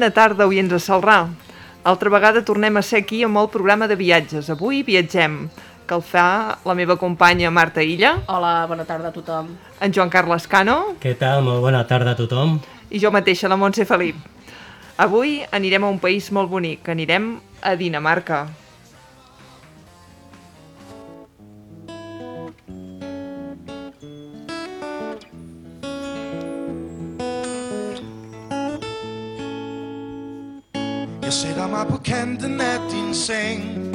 Bona tarda, oients de Salrà. Altra vegada tornem a ser aquí amb el programa de viatges. Avui viatgem, que el fa la meva companya Marta Illa, Hola, bona tarda a tothom. en Joan Carles Cano Què tal? Molt bona tarda a tothom. i jo mateixa, la Montse Felip. Avui anirem a un país molt bonic, anirem a Dinamarca. Jeg sætter mig på kanten af din seng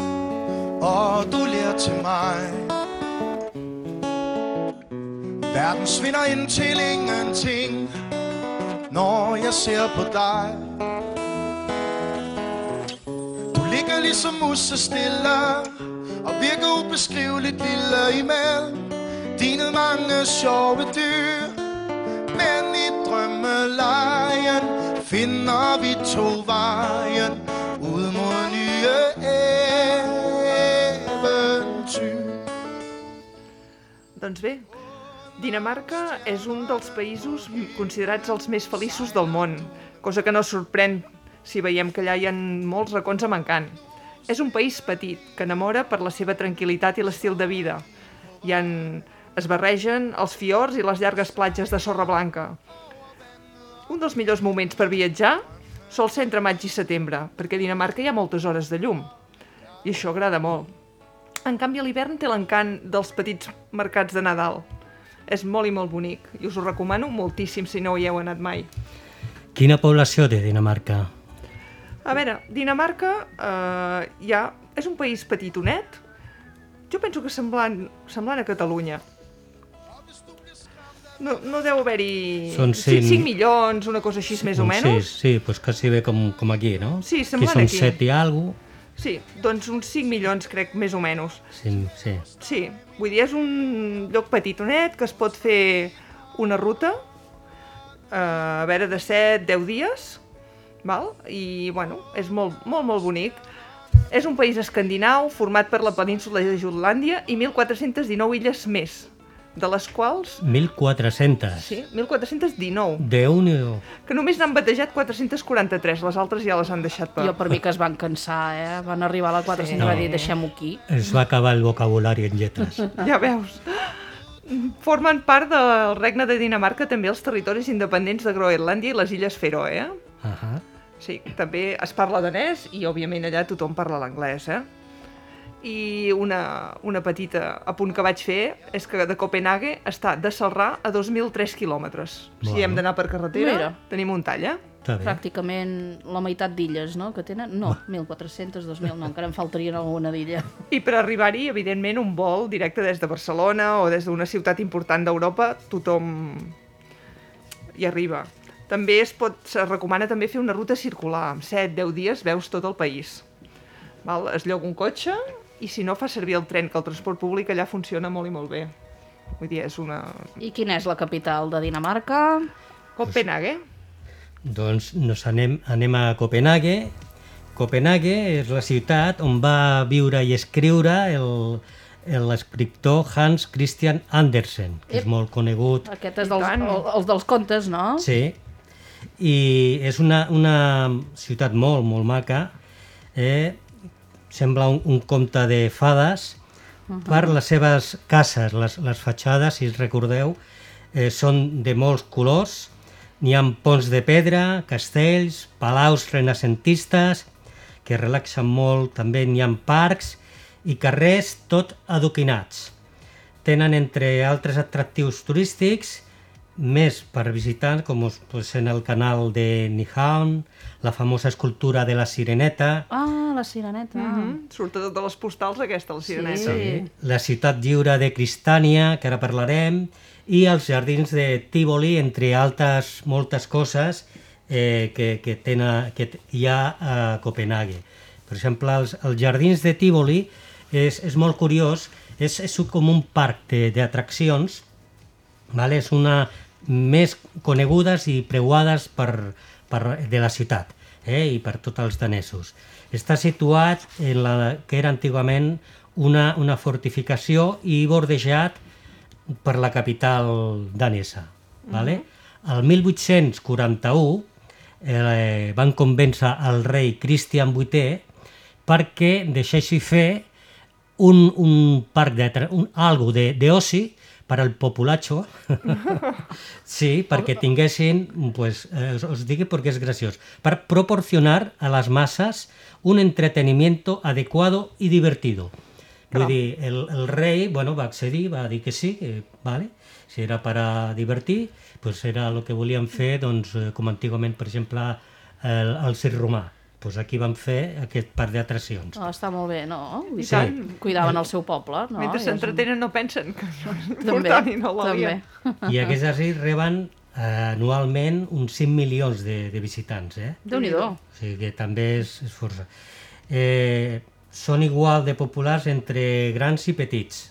Og du lærer til mig. Verden svinder ind til ingenting Når jeg ser på dig. Du ligger ligesom musse stille Og virker ubeskriveligt lille imellem Dine mange sjove dyr men i drømmelejen finder vi to vejen ud mod nye eventyr. Doncs bé, Dinamarca és un dels països considerats els més feliços del món, cosa que no sorprèn si veiem que allà hi ha molts racons amb encant. És un país petit, que enamora per la seva tranquil·litat i l'estil de vida. Hi han... es barregen els fiords i les llargues platges de sorra blanca. Un dels millors moments per viatjar sol ser entre maig i setembre, perquè a Dinamarca hi ha moltes hores de llum. I això agrada molt. En canvi, a l'hivern té l'encant dels petits mercats de Nadal. És molt i molt bonic i us ho recomano moltíssim si no hi heu anat mai. Quina població té Dinamarca? A veure, Dinamarca eh, ja és un país petitonet. Jo penso que semblant, semblant a Catalunya. No, no deu haver-hi... Són sí, cinc- 5 milions, una cosa així més o menys. Sí, sí, pues quasi bé com, com aquí, no? Sí, Aquí semblant són aquí. set i alguna Sí, doncs uns 5 milions, crec, més o menys. Sí, sí. Sí, vull dir, és un lloc petitonet que es pot fer una ruta, eh, a veure, de 7-10 dies, val? i, bueno, és molt, molt, molt bonic. És un país escandinau format per la península de Jutlàndia i 1.419 illes més, de les quals, 1.400. sí, 1.419, Déu-n'hi-do. que només n'han batejat 443, les altres ja les han deixat per... Jo per mi que es van cansar, eh? Van arribar a la 400 Sí. i va dir, deixem-ho aquí. Es va acabar el vocabulari en lletres. Ja veus. Formen part del regne de Dinamarca també els territoris independents de Groenlàndia i les illes Feroe, eh? Uh -huh. Sí, també es parla danès i, òbviament, allà tothom parla l'anglès, eh? I una, una petita apunt que vaig fer és que de Copenhague està de Salrà a 2.003 quilòmetres. Si Bueno. hem d'anar per carretera, Mira. tenim un tall, eh? Està bé. Pràcticament la meitat d'illes, no?, que tenen. No, 1.400, 2.000, no, encara en faltarien alguna d'illa. I per arribar-hi, evidentment, un vol directe des de Barcelona o des d'una ciutat important d'Europa, tothom hi arriba. També es pot, se recomana també fer una ruta circular. Amb 7-10 dies veus tot el país. Val? Es lloga un cotxe i si no fa servir el tren, que el transport públic allà funciona molt i molt bé. Vull dir, és una... I quina és la capital de Dinamarca? Copenhague. Doncs nos anem, anem a Copenhague. Copenhague és la ciutat on va viure i escriure el l'escriptor Hans Christian Andersen, que és Ep. molt conegut. Aquest és dels, el, els dels contes, no? Sí, i és una, una ciutat molt, molt maca. Eh? Sembla un, un conte de fades per les seves cases, les, les fatxades, si es recordeu, eh, són de molts colors. N'hi ha ponts de pedra, castells, palaus renacentistes, que relaxen molt. També n'hi ha parcs i carrers tot adoquinats. Tenen, entre altres atractius turístics, més per visitar, com us- pues, en el canal de Nihaun, la famosa escultura de la Sireneta, Ah, la sireneta. Mm -hmm. Surt totes les postals aquesta, la sireneta. Sí. la ciutat lliure de Cristània, que ara parlarem, i els jardins de Tívoli, entre altres moltes coses eh, que, que, tenen, que hi ha a Copenhague. Per exemple, els, els jardins de Tívoli és, és molt curiós, és, és com un parc de- d'atraccions, vale? és una més conegudes i preuades per, per, de la ciutat eh? i per tots els danesos. Està situat en la que era antigament una, una fortificació i bordejat per la capital danesa. Vale? El 1841 eh, van convèncer al rei Cristian VIII perquè deixessi fer un, un parc de, un, algo de, de oci per al populacho, sí, perquè tinguessin, pues, eh, os- dic perquè és graciós, per proporcionar a les masses un entretenimiento adecuado y divertido. Vull dir, el, el rei bueno, va accedir, va dir que sí, que, vale, si era per a divertir, pues era el que volien fer, doncs, eh, com antigament, per exemple, el, el circ romà. Pues aquí van fer aquest parc d'atraccions. Oh, està molt bé, no? I dir, tant. Cuidaven el seu poble, no? Mentre s'entretenen no pensen que També, portant i no la també. lien. I aquests així reben eh, anualment uns 5 milions de, de visitants, eh? Déu-n'hi-do. O sigui que també és, és força. Eh, són igual de populars entre grans i petits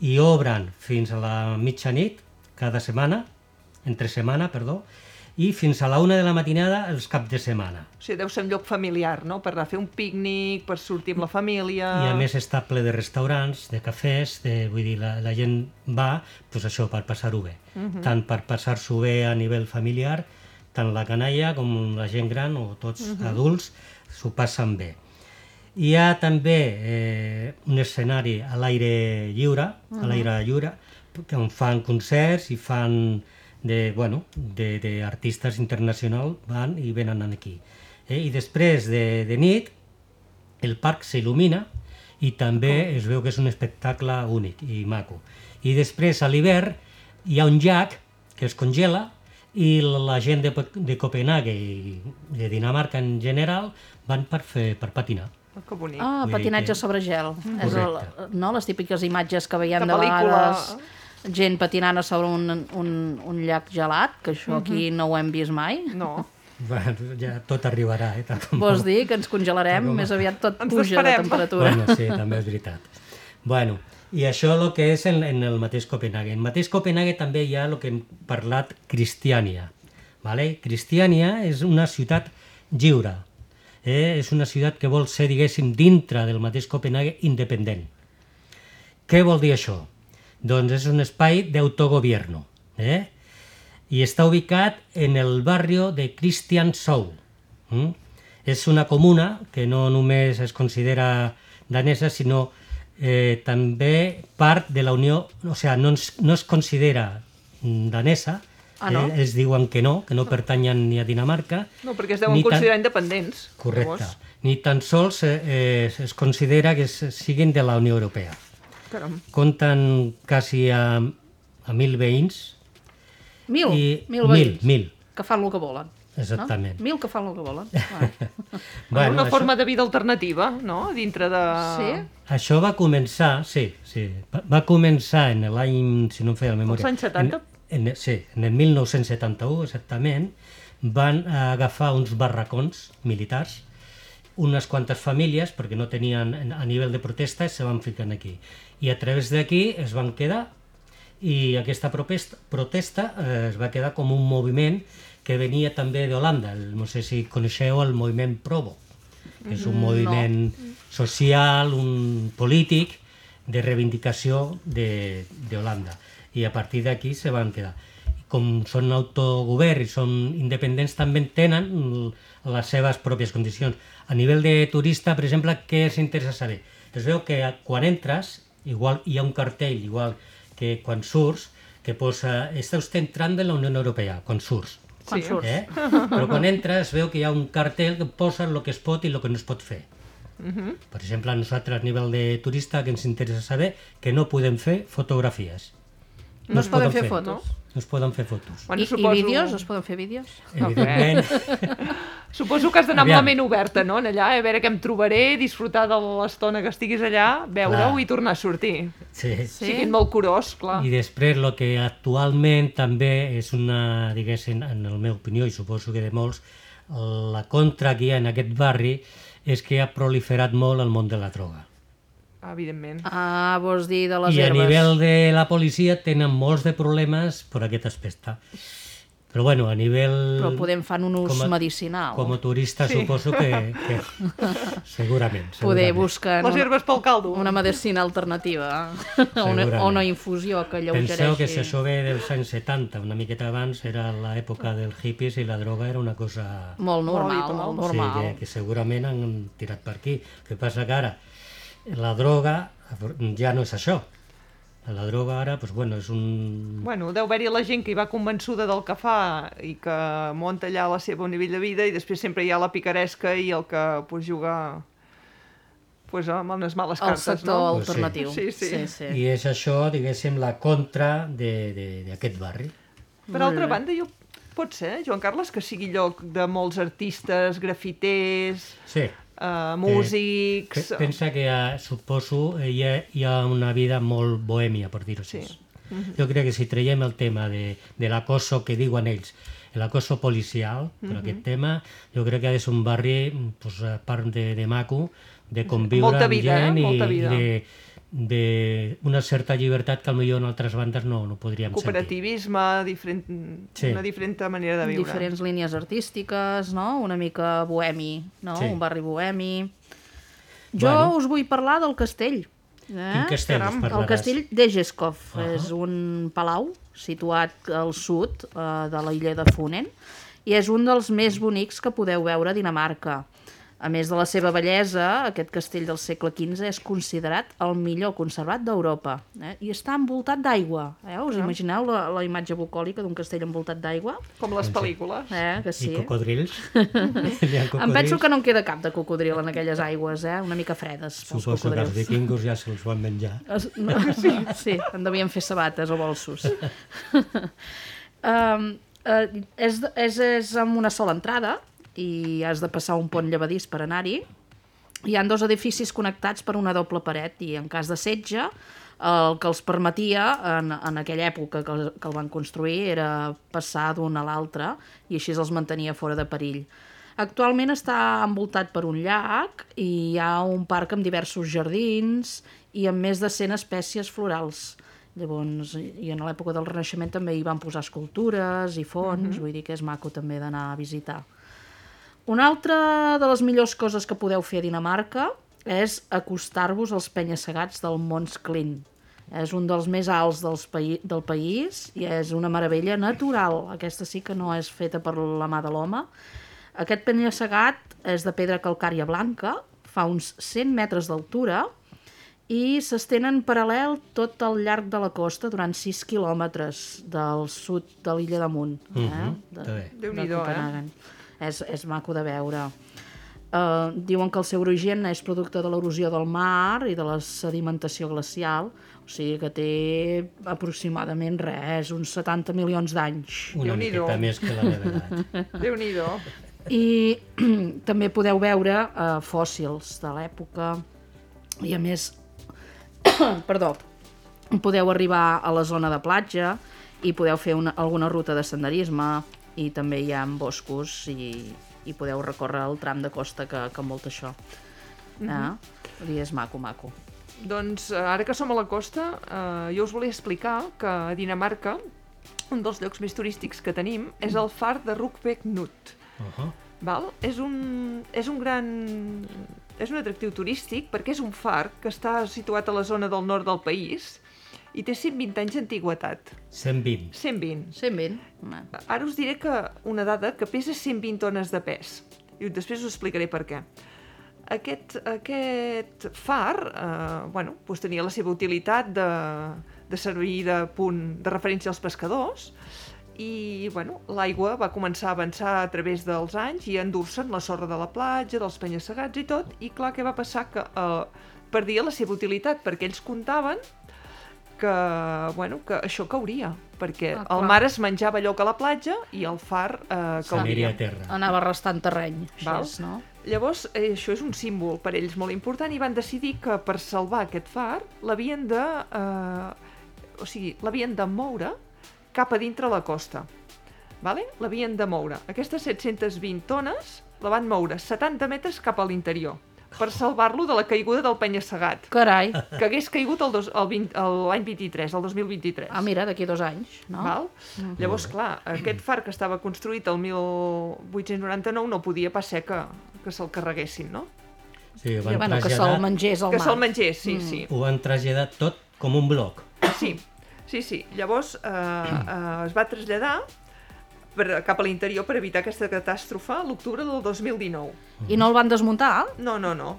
i obren fins a la mitjanit cada setmana, entre setmana, perdó, i fins a la una de la matinada els caps de setmana. O sigui, deu ser un lloc familiar, no? Per anar a fer un pícnic, per sortir amb la família... I a més està ple de restaurants, de cafès, de, vull dir, la, la gent va pues això, per passar-ho bé. Tant per passar-s'ho bé a nivell familiar, tant la canalla com la gent gran o tots adults s'ho passen bé. Hi ha també eh, un escenari a l'aire lliure, a l'aire lliure, on fan concerts i fan de, bueno, de, de artistes internacionals van i venen aquí. Eh? I després de, de nit el parc s'il·lumina i també es veu que és un espectacle únic i maco. I després a l'hivern hi ha un llac que es congela i la gent de, de Copenhague i de Dinamarca en general van per, fer, per patinar. Oh, que bonic. Ah, Vull patinatge que- sobre gel. És el, Correcte. no? Les típiques imatges que veiem De de, pel·lícula. Gent patinant a sobre un, un, un llac gelat, que això aquí no ho hem vist mai. No. Bueno, ja tot arribarà, eh? Tal com- Vols dir que ens congelarem, Com- més aviat tot Ens puja de temperatura. Bueno, sí, també és veritat. Bueno, i això el que és en, en el mateix Copenhague. En el mateix Copenhague també hi ha el que hem parlat Cristiània. Vale? Cristiània és una ciutat lliure. Eh? És una ciutat que vol ser, diguéssim, dintre del mateix Copenhague independent. Què vol dir això? Doncs és un espai d'autogovierno. Eh? I està ubicat en el barrio de Christianshavn. Mm? És una comuna que no només es considera danesa, sinó eh, també part de la Unió, o sigui, no, es, no es considera danesa, Ah, no? eh, ells diuen que no, que no pertanyen ni a Dinamarca, No, perquè es deuen Ni tan- considerar independents. correcte, Llavors, ni tan sols eh, eh, es considera que es, siguin de la Unió Europea. Caram. Compten quasi a, a mil veïns, Mil, I- mil mil, veïns. mil. Que fan el que volen. Exactament. No? Mil que fan el que volen. Ah. Bueno, una això- forma de vida alternativa, no? Dintre de... Sí? Això va començar, sí, sí, va, va començar en l'any, si no em feia la memòria... Els anys 70? En, en, sí, en el 1971 exactament, van agafar uns barracons militars, unes quantes famílies, perquè no tenien a nivell de protesta, se van ficar aquí. I a través d'aquí es van quedar i aquesta protesta, eh, es va quedar com un moviment que venia també d'Holanda. No sé si coneixeu el moviment Provo, que és un moviment social, un polític de reivindicació de- d'Holanda. I a partir d'aquí se van quedar. Com són autogovern i són independents, també tenen les seves pròpies condicions. A nivell de turista, per exemple, què els interessa saber? Es veu que quan entres, igual hi ha un cartell, igual que quan surts, que posa «Està usted entrando en la Unió Europea», quan surts. Quan Sí. surts. Eh? Però quan entres veu que hi ha un cartell que posa el que es pot i el que no es pot fer. Per exemple, a nosaltres a nivell de turista que ens interessa saber que no podem fer fotografies. No es poden fer fotos. no? No es poden fer fotos. Bueno, I, suposo... I vídeos? Es poden fer vídeos? Evidentment, Suposo que has d'anar amb la ment oberta, no? En allà, a veure què em trobaré, disfrutar de l'estona que estiguis allà, veure-ho i tornar a sortir. sí. Sí? Siguin molt curós, clar. I després el que actualment també és una, diguéssim, en la meva opinió, i suposo que de molts, la contra que hi ha en aquest barri és que ha proliferat molt el món de la droga. Evidentment. Ah, vols dir de les I a herbes. nivell de la policia tenen molts de problemes per aquest aspecte. Però bueno, a nivell... Però podem fer un ús com a- medicinal. Com a turista Sí. suposo que, que segurament, Poder segurament. buscar Les herbes pel caldo. una medicina alternativa o una, o una infusió que alleugereixi. Penseu que si això ve dels anys 70, una miqueta abans, era l'època dels hippies i la droga era una cosa... Molt normal, molt normal. Sí, que, que segurament han tirat per aquí. El que passa que ara la droga ja no és això. La droga ara, doncs, bueno, és un... Bueno, deu haver-hi la gent que hi va convençuda del que fa i que munta allà la seva nivell de vida i després sempre hi ha la picaresca i el que pues, juga pues, amb unes males El cartes, sector no? Pues sí. alternatiu. Sí, sí. sí, sí. I és això, diguéssim, la contra de- de- d'aquest barri. Per altra banda, jo pot ser, Joan Carles, que sigui lloc de molts artistes, grafiters, Sí. Uh, músics... Pe- Pensa que ha, suposo hi ha, hi ha una vida molt bohèmia, per dir-ho així. Sí. Jo crec que si traiem el tema de, de l'acoso que diuen ells, l'acoso policial, per aquest tema, jo crec que ser un barri, pues, a part de, de maco, de conviure Molta amb vida, eh? gent Molta i vida. de, de una certa llibertat que potser en altres bandes no, no podríem sentir. cooperativisme, diferent, Sí. una diferent manera de viure. Diferents línies artístiques, no? Una mica bohemi, no? Sí. Un barri bohemi. Jo Bueno. us vull parlar del castell. Eh? Quin castell Caram, us el parlaràs? El castell d'Egeskov uh. -huh. és un palau situat al sud eh, de l'illa de Funen i és un dels més bonics que podeu veure a Dinamarca. A més de la seva bellesa, aquest castell del segle XV és considerat el millor conservat d'Europa. Eh? I està envoltat d'aigua. Eh? Us imagineu la, la imatge bucòlica d'un castell envoltat d'aigua? Com les pel·lícules. Eh? Que I sí. cocodrils? Hi ha Em cocodrils? penso que no en queda cap de cocodril en aquelles aigües, eh? una mica fredes Suposo que els cocodrils. vikingos ja se'ls van menjar. No, sí. sí, en devien fer sabates o bolsos. um, uh, és, és, és amb una sola entrada i has de passar un pont llevadís per anar-hi. Hi han dos edificis connectats per una doble paret i en cas de setge el que els permetia en, en aquella època que, el- que el van construir era passar d'un a l'altre i així els mantenia fora de perill. Actualment està envoltat per un llac i hi ha un parc amb diversos jardins i amb més de 100 espècies florals. Llavors, i en l'època del Renaixement també hi van posar escultures i fonts, vull dir que és maco també d'anar a visitar. Una altra de les millors coses que podeu fer a Dinamarca és acostar-vos als penya-segats del Mons Klin. És un dels més alts dels paï del país i és una meravella natural. Aquesta sí que no és feta per la mà de l'home. Aquest penya-segat és de pedra calcària blanca, fa uns 100 metres d'altura i s'estenen paral·lel tot al llarg de la costa durant 6 quilòmetres del sud de l'illa damunt. Eh? Mhm, de, està bé. de Déu-n'hi-do, eh? És, és maco de veure. Uh, diuen que el seu origen és producte de l'erosió del mar i de la sedimentació glacial, o sigui que té aproximadament res, uns 70 milions d'anys. Una miqueta més que la meva edat. Déu-n'hi-do. I també podeu veure uh, fòssils de l'època i a més, perdó, podeu arribar a la zona de platja i podeu fer una, alguna ruta de senderisme i també hi ha boscos i, i podeu recórrer el tram de costa que, que envolta això. eh? Vull dir, és maco, maco. Doncs eh, ara que som a la costa, eh, jo us volia explicar que a Dinamarca un dels llocs més turístics que tenim és el far de Rukbek Nut. Uh -huh. Val? És, un, és un gran... És un atractiu turístic perquè és un far que està situat a la zona del nord del país i té 120 anys d'antiguitat. 120. 120. 120. home. Ara us diré que una dada que pesa 120 tones de pes. I després us explicaré per què. Aquest, aquest far eh, bueno, doncs tenia la seva utilitat de, de servir de punt de referència als pescadors i bueno, l'aigua va començar a avançar a través dels anys i a endur-se'n la sorra de la platja, dels penya-segats i tot, i clar, què va passar? Que eh, perdia la seva utilitat, perquè ells comptaven que, bueno, que això cauria, perquè Ah, el mar es menjava allò que a la platja i el far eh, cauria. a terra. Anava restant terreny, així Val. és, no? Llavors, eh, això és un símbol per ells molt important i van decidir que per salvar aquest far l'havien de... Eh, o sigui, l'havien de moure cap a dintre la costa. Vale? L'havien de moure. Aquestes 720 tones la van moure 70 metres cap a l'interior per salvar-lo de la caiguda del penya-segat, Carai. que hagués caigut l'any 23, el 2023. Ah, mira, d'aquí dos anys, no? Val? Llavors, clar, aquest far que estava construït el 1899 no podia pas ser que, que se'l carreguessin, no? Sí, ho I, van bueno, que se'l mengés al Que mar. se'l mengés, sí, sí. ho van traslladar tot com un bloc. Sí, sí, sí. Llavors eh, eh, es va traslladar per, cap a l'interior per evitar aquesta catàstrofe a l'octubre del 2019. I no el van desmuntar? No, no, no.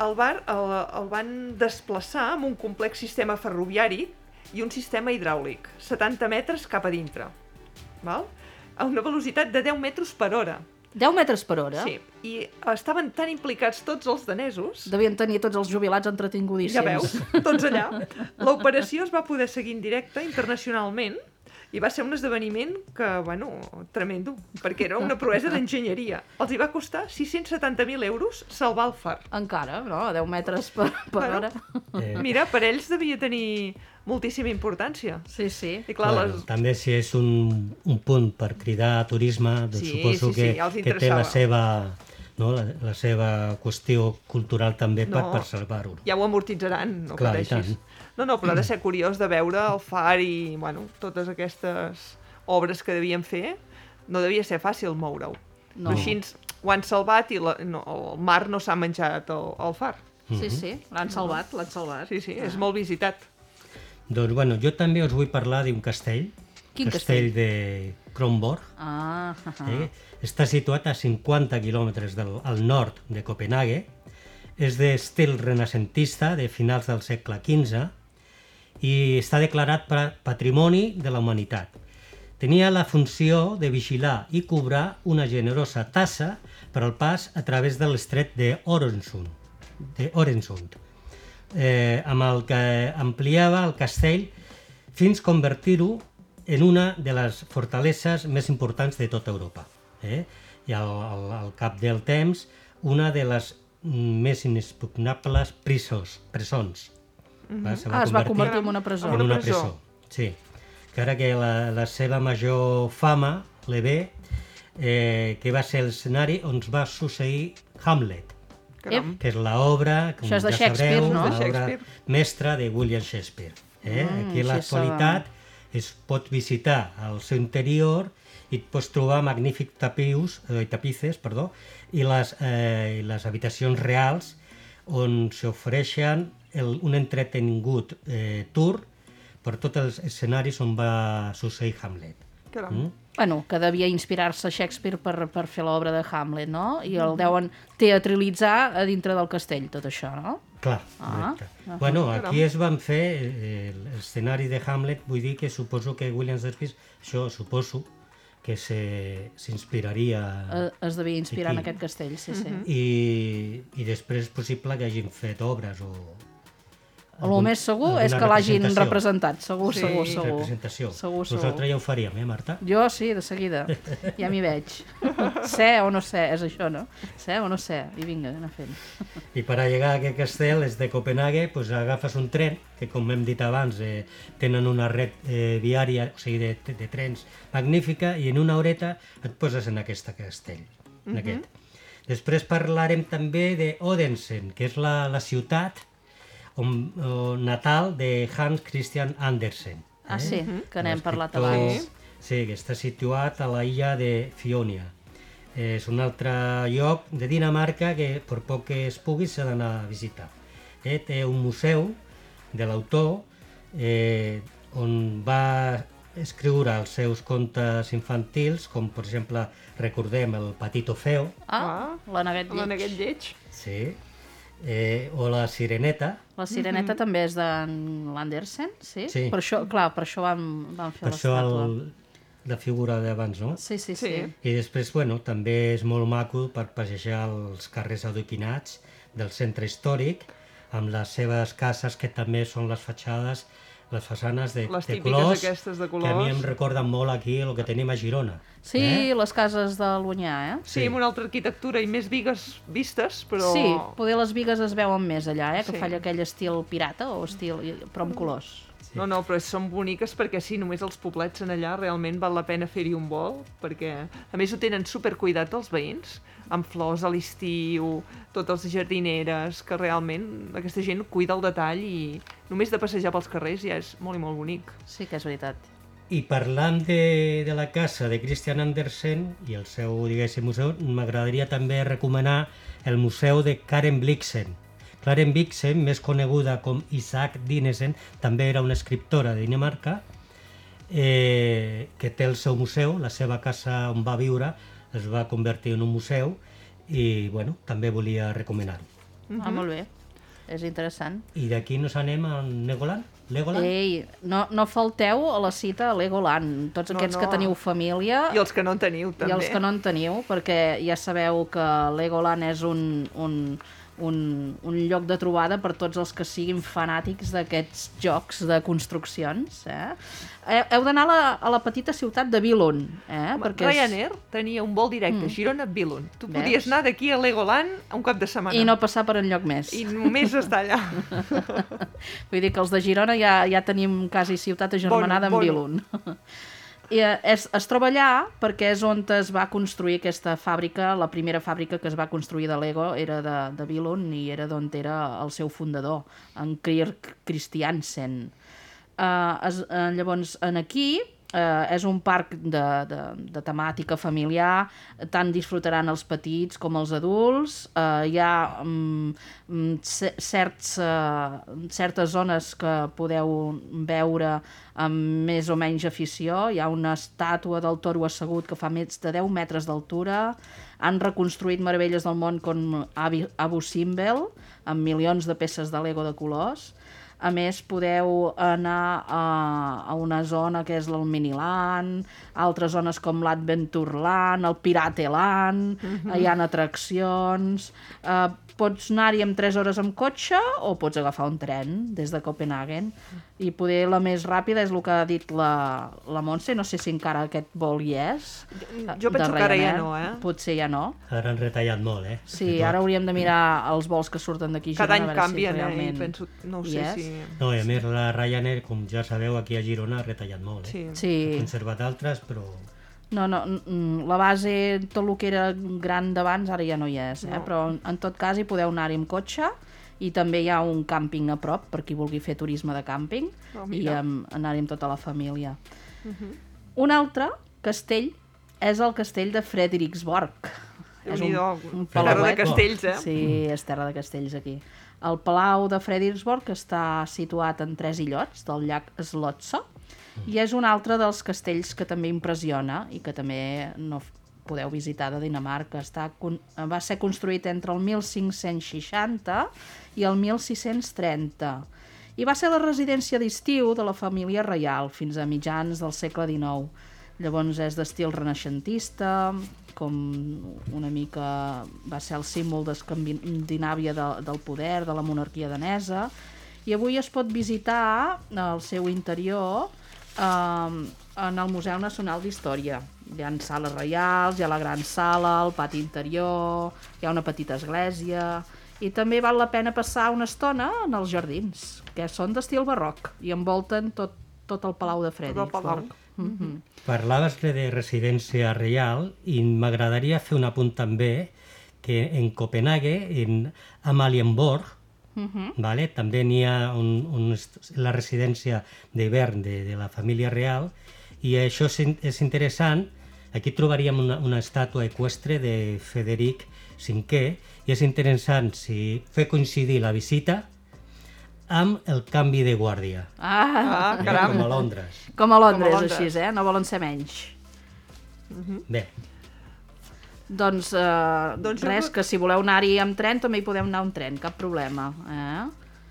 El, bar, el, el van desplaçar amb un complex sistema ferroviari i un sistema hidràulic, 70 metres cap a dintre, val? a una velocitat de 10 metres per hora. 10 metres per hora? Sí, i estaven tan implicats tots els danesos Devien tenir tots els jubilats entretingudíssims. Ja veus, tots allà. L'operació es va poder seguir en directe internacionalment i va ser un esdeveniment que, bueno, tremendo, perquè era una proesa d'enginyeria. Els hi va costar 670.000 euros salvar el far. Encara, no? A 10 metres per, per Bueno. hora. Eh, Mira, per ells devia tenir moltíssima importància. Sí, sí. I clar, bueno, les... També si és un, un punt per cridar a turisme, doncs Sí, suposo sí, que, sí, que té la seva, no, la, la seva qüestió cultural també per, No. per salvar-ho. ja ho amortitzaran, no Clar, i pateixis. tant. No, no, però ha de ser curiós de veure el far i, bueno, totes aquestes obres que devien fer. No devia ser fàcil moure-ho. No. Així ho han salvat i la, no, el mar no s'ha menjat el, el far. Sí, sí. L'han salvat, l'han salvat. Sí, sí, és molt visitat. Doncs, bueno, jo també us vull parlar d'un castell, Quin castell de Kronborg, Ah, ah, ah. eh? està situat a 50 quilòmetres del, al nord de Copenhague, és d'estil renacentista de finals del segle XV i està declarat pa- Patrimoni de la Humanitat. Tenia la funció de vigilar i cobrar una generosa tassa per al pas a través de l'estret de Orensund, de Orensund eh, amb el que ampliava el castell fins convertir-ho en una de les fortaleses més importants de tota Europa. Eh? I al, al, al cap del temps, una de les mm, més inexpugnables prisos, presons. Va, se Ah, es va convertir en una presó. En una presó. Sí. Que ara que la, la seva major fama le ve eh, que va ser l'escenari on es va succeir Hamlet, Caram. que és l'obra, com Això és de ja Shakespeare, sabreu, no? L'obra mestra de William Shakespeare. Eh? Mm, Aquí a sí, l'actualitat es pot visitar al seu interior i et pots trobar magnífics tapius, eh, tapices perdó, i, les, eh, i les habitacions reals on s'ofereixen el, un entretingut eh, tour per tots els escenaris on va succeir Hamlet. Caram. Mm? Bueno, que devia inspirar-se Shakespeare per, per fer l'obra de Hamlet, no? I el deuen teatralitzar a dintre del castell, tot això, no? Clar, Ah, correcte. Bueno, aquí es van fer eh, l'escenari de Hamlet, vull dir que suposo que William Shakespeare, això suposo que se- s'inspiraria Eh, Es devia inspirar en Aquí. aquest castell, sí, sí. i, i després és possible que hagin fet obres o... El més segur és que l'hagin representat, segur, Sí. segur, segur. Representació. Segur, segur. Nosaltres ja ho faríem, eh, Marta? Jo sí, de seguida. Ja m'hi veig. Ser o no ser, és això, no? Ser o no ser. I vinga, anar fent. I per a llegar a aquest castell, és de Copenhague, doncs agafes un tren, que com hem dit abans, eh, tenen una red eh, viària, o sigui, de, de trens magnífica, i en una horeta et poses en aquest castell. En aquest. Després parlarem també de Odense, que és la, la ciutat on, on, natal de Hans Christian Andersen. Ah, sí, que n'hem parlat abans. Sí, que està situat a la illa de Fionia. És un altre lloc de Dinamarca que per poc que es pugui s'ha d'anar a visitar. Eh, té un museu de l'autor eh, on va escriure els seus contes infantils, com per exemple recordem el Patito Feo, Ah, la Neguet La. Neguet lleig. sí, eh, o la Sireneta, La Sireneta també és d'en Landersen, sí? Sí. Per això, clar, per això van, van fer per això l'estàtua. el, la figura d'abans, no? Sí, sí, sí. Sí. I després, bueno, també és molt maco per passejar els carrers adoquinats del centre històric, amb les seves cases, que també són les fatxades, les façanes de, Les de colors, aquestes de que a mi colors. em recorden molt aquí el que tenim a Girona. Sí, Eh? les cases de l'Unyà, eh? Sí, amb una altra arquitectura i més vigues vistes, però... Sí, poder les vigues es veuen més allà, eh? Que Sí. fa aquell estil pirata o estil... però amb colors. No, no, però són boniques perquè sí, només els poblets en allà realment val la pena fer-hi un vol, perquè a més ho tenen super cuidat els veïns. Amb flors a l'estiu, totes les jardineres, que realment aquesta gent cuida el detall i només de passejar pels carrers ja és molt i molt bonic. Sí que és veritat. I parlant de, de la casa de Christian Andersen i el seu, diguéssim, museu, m'agradaria també recomanar el museu de Karen Blixen. Karen Blixen, més coneguda com Isaac Dinesen, també era una escriptora de Dinamarca, eh, que té el seu museu, la seva casa on va viure es va convertir en un museu i bueno, també volia recomanar-ho. Ah, molt bé. És interessant. I d'aquí nos anem a Legoland? Legoland? Ei, no, no falteu a la cita a Legoland. Tots No, aquests no. que teniu família I els que no en teniu, també. i els que no en teniu, perquè ja sabeu que Legoland és un, un, un, un lloc de trobada per tots els que siguin fanàtics d'aquests jocs de construccions. Eh? Heu d'anar a, la, a la petita ciutat de Billund. Eh? Perquè és- Ryanair tenia un vol directe, mm. Girona-Billund. Tu Veus? podies anar d'aquí a Legoland un cap de setmana. I no passar per enlloc més. I només estar allà. Vull dir que els de Girona ja, ja tenim quasi ciutat agermanada Bono, amb Billund. I eh, es, es troba allà perquè és on es va construir aquesta fàbrica, la primera fàbrica que es va construir de Lego era de, de Billund i era d'on era el seu fundador, en Kirk Christiansen. Uh, es, uh, llavors, en aquí uh, és un parc de, de, de temàtica familiar, tant disfrutaran els petits com els adults. Uh, hi ha um, ce- certs, uh, certes zones que podeu veure amb més o menys afició. Hi ha una estàtua del toro assegut que fa més de 10 metres d'altura. Han reconstruït meravelles del món com Abu Simbel, amb milions de peces de Lego de colors. A més, podeu anar a, a una zona que és el Miniland, altres zones com l'Adventureland, el Pirateland, mm -hmm. hi ha atraccions... Eh, pots anar-hi amb 3 hores amb cotxe o pots agafar un tren des de Copenhagen. I poder la més ràpida és el que ha dit la, la Montse, no sé si encara aquest vol hi és. Jo penso que ara ja no, eh? Potser ja no. Ara han retallat molt, eh? Sí, ara hauríem de mirar els vols que surten d'aquí Cada any veure si canvien, eh? I realment penso, no ho sé és. si... No, i a més la Ryanair, com ja sabeu, aquí a Girona ha retallat molt, eh? Sí. Ha Sí, conservat altres, però... no, no, la base, tot el que era gran d'abans, ara ja no hi és, eh? No. però en, tot cas hi podeu anar-hi amb cotxe i també hi ha un càmping a prop per qui vulgui fer turisme de càmping Oh, i amb, anar-hi amb tota la família. Un altre castell és el castell de Frederiksborg. És un, un terra de palauet. castells, eh? Sí, és terra de castells aquí. El Palau de Frederiksborg està situat en tres illots del llac Slotso i és un altre dels castells que també impressiona i que també no podeu visitar de Dinamarca. Està, va ser construït entre el 1560 i el 1630 i va ser la residència d'estiu de la família reial fins a mitjans del segle XIX. Llavors és d'estil renaixentista, com una mica va ser el símbol d'Escandinàvia de, del poder, de la monarquia danesa, i avui es pot visitar el seu interior eh, en el Museu Nacional d'Història. Hi ha sales reials, hi ha la gran sala, el pati interior, hi ha una petita església, i també val la pena passar una estona en els jardins, que són d'estil barroc i envolten tot, tot el Palau de Tot el palau. Mm -hmm. Parlaves de residència reial i m'agradaria fer un apunt també que en Copenhague, en Amalienborg, -hmm. vale? també n'hi ha un, un, la residència d'hivern de, de la família real i això és, és interessant aquí trobaríem una, una estàtua equestre de Frederic V i és interessant si fer coincidir la visita amb el canvi de guàrdia Ah, Ah, eh, caram. com a Londres com a Londres, Com a Londres. així, eh? No volen ser menys. bé, Doncs, eh, Doncs jo res, crec- que si voleu anar-hi amb tren també hi podeu anar amb tren, cap problema. Eh?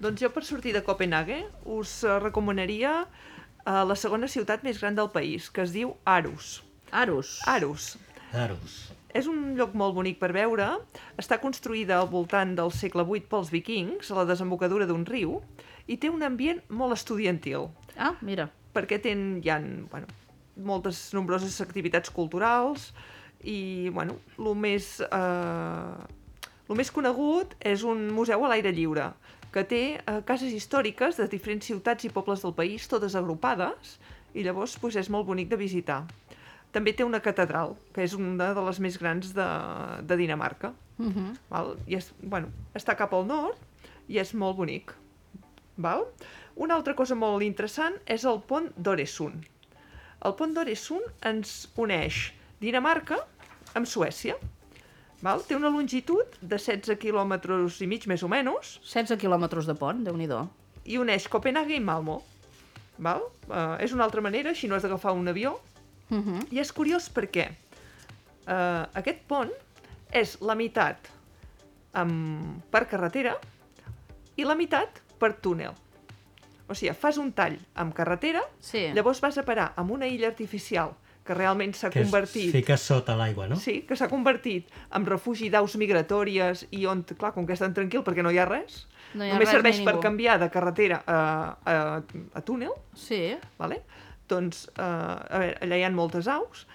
Doncs jo per sortir de Copenhague us eh, recomanaria eh, la segona ciutat més gran del país, que es diu Aarhus. Arus. Aarhus. Arus. És un lloc molt bonic per veure. Està construïda al voltant del segle VIII pels vikings, a la desembocadura d'un riu, i té un ambient molt estudiantil, Ah, mira. perquè ten, hi ha bueno, moltes nombroses activitats culturals i bueno, el més, eh, lo més conegut és un museu a l'aire lliure que té eh, cases històriques de diferents ciutats i pobles del país, totes agrupades, i llavors pues, és molt bonic de visitar. també té una catedral, que és una de les més grans de, de Dinamarca. Uh -huh. Val? I és, bueno, està cap al nord i és molt bonic. Val? Una altra cosa molt interessant és el pont d'Oresund. El pont d'Oresund ens uneix Dinamarca amb Suècia. Val? Té una longitud de 16 quilòmetres i mig, més o menys, 16 quilòmetres de pont, déu nhi i uneix Copenhague i Malmo. Val? Uh, és una altra manera, així no has d'agafar un avió. Uh -huh. I és curiós perquè uh, aquest pont és la meitat amb, per carretera i la meitat per túnel. O sigui, fas un tall amb carretera, Sí. llavors vas a parar amb una illa artificial que realment s'ha Que es convertit... fica sota l'aigua, no? Sí, que s'ha convertit en refugi d'aus migratòries i on, clar, com que estan tranquil perquè no hi ha res, No hi ha només res serveix per ningú. canviar de carretera a, a, a túnel, Sí. vale? doncs, eh, a veure, allà hi ha moltes aus,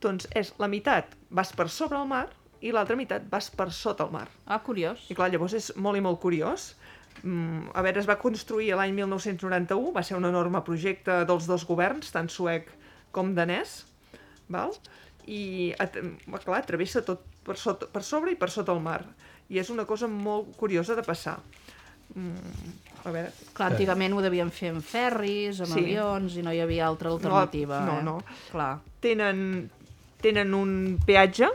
doncs és la meitat vas per sobre el mar i l'altra meitat vas per sota el mar. Ah, curiós. I clar, llavors és molt i molt curiós. Mm, a veure, es va construir l'any 1991, va ser un enorme projecte dels dos governs, tant suec com danès, val? i at clar, travessa tot per, sota, per sobre i per sota el mar. I és una cosa molt curiosa de passar. Mm, a veure, Clar, antigament ho devien fer amb ferris, amb Sí. avions, i no hi havia altra alternativa. no, eh? no. Clar. tenen, tenen un peatge,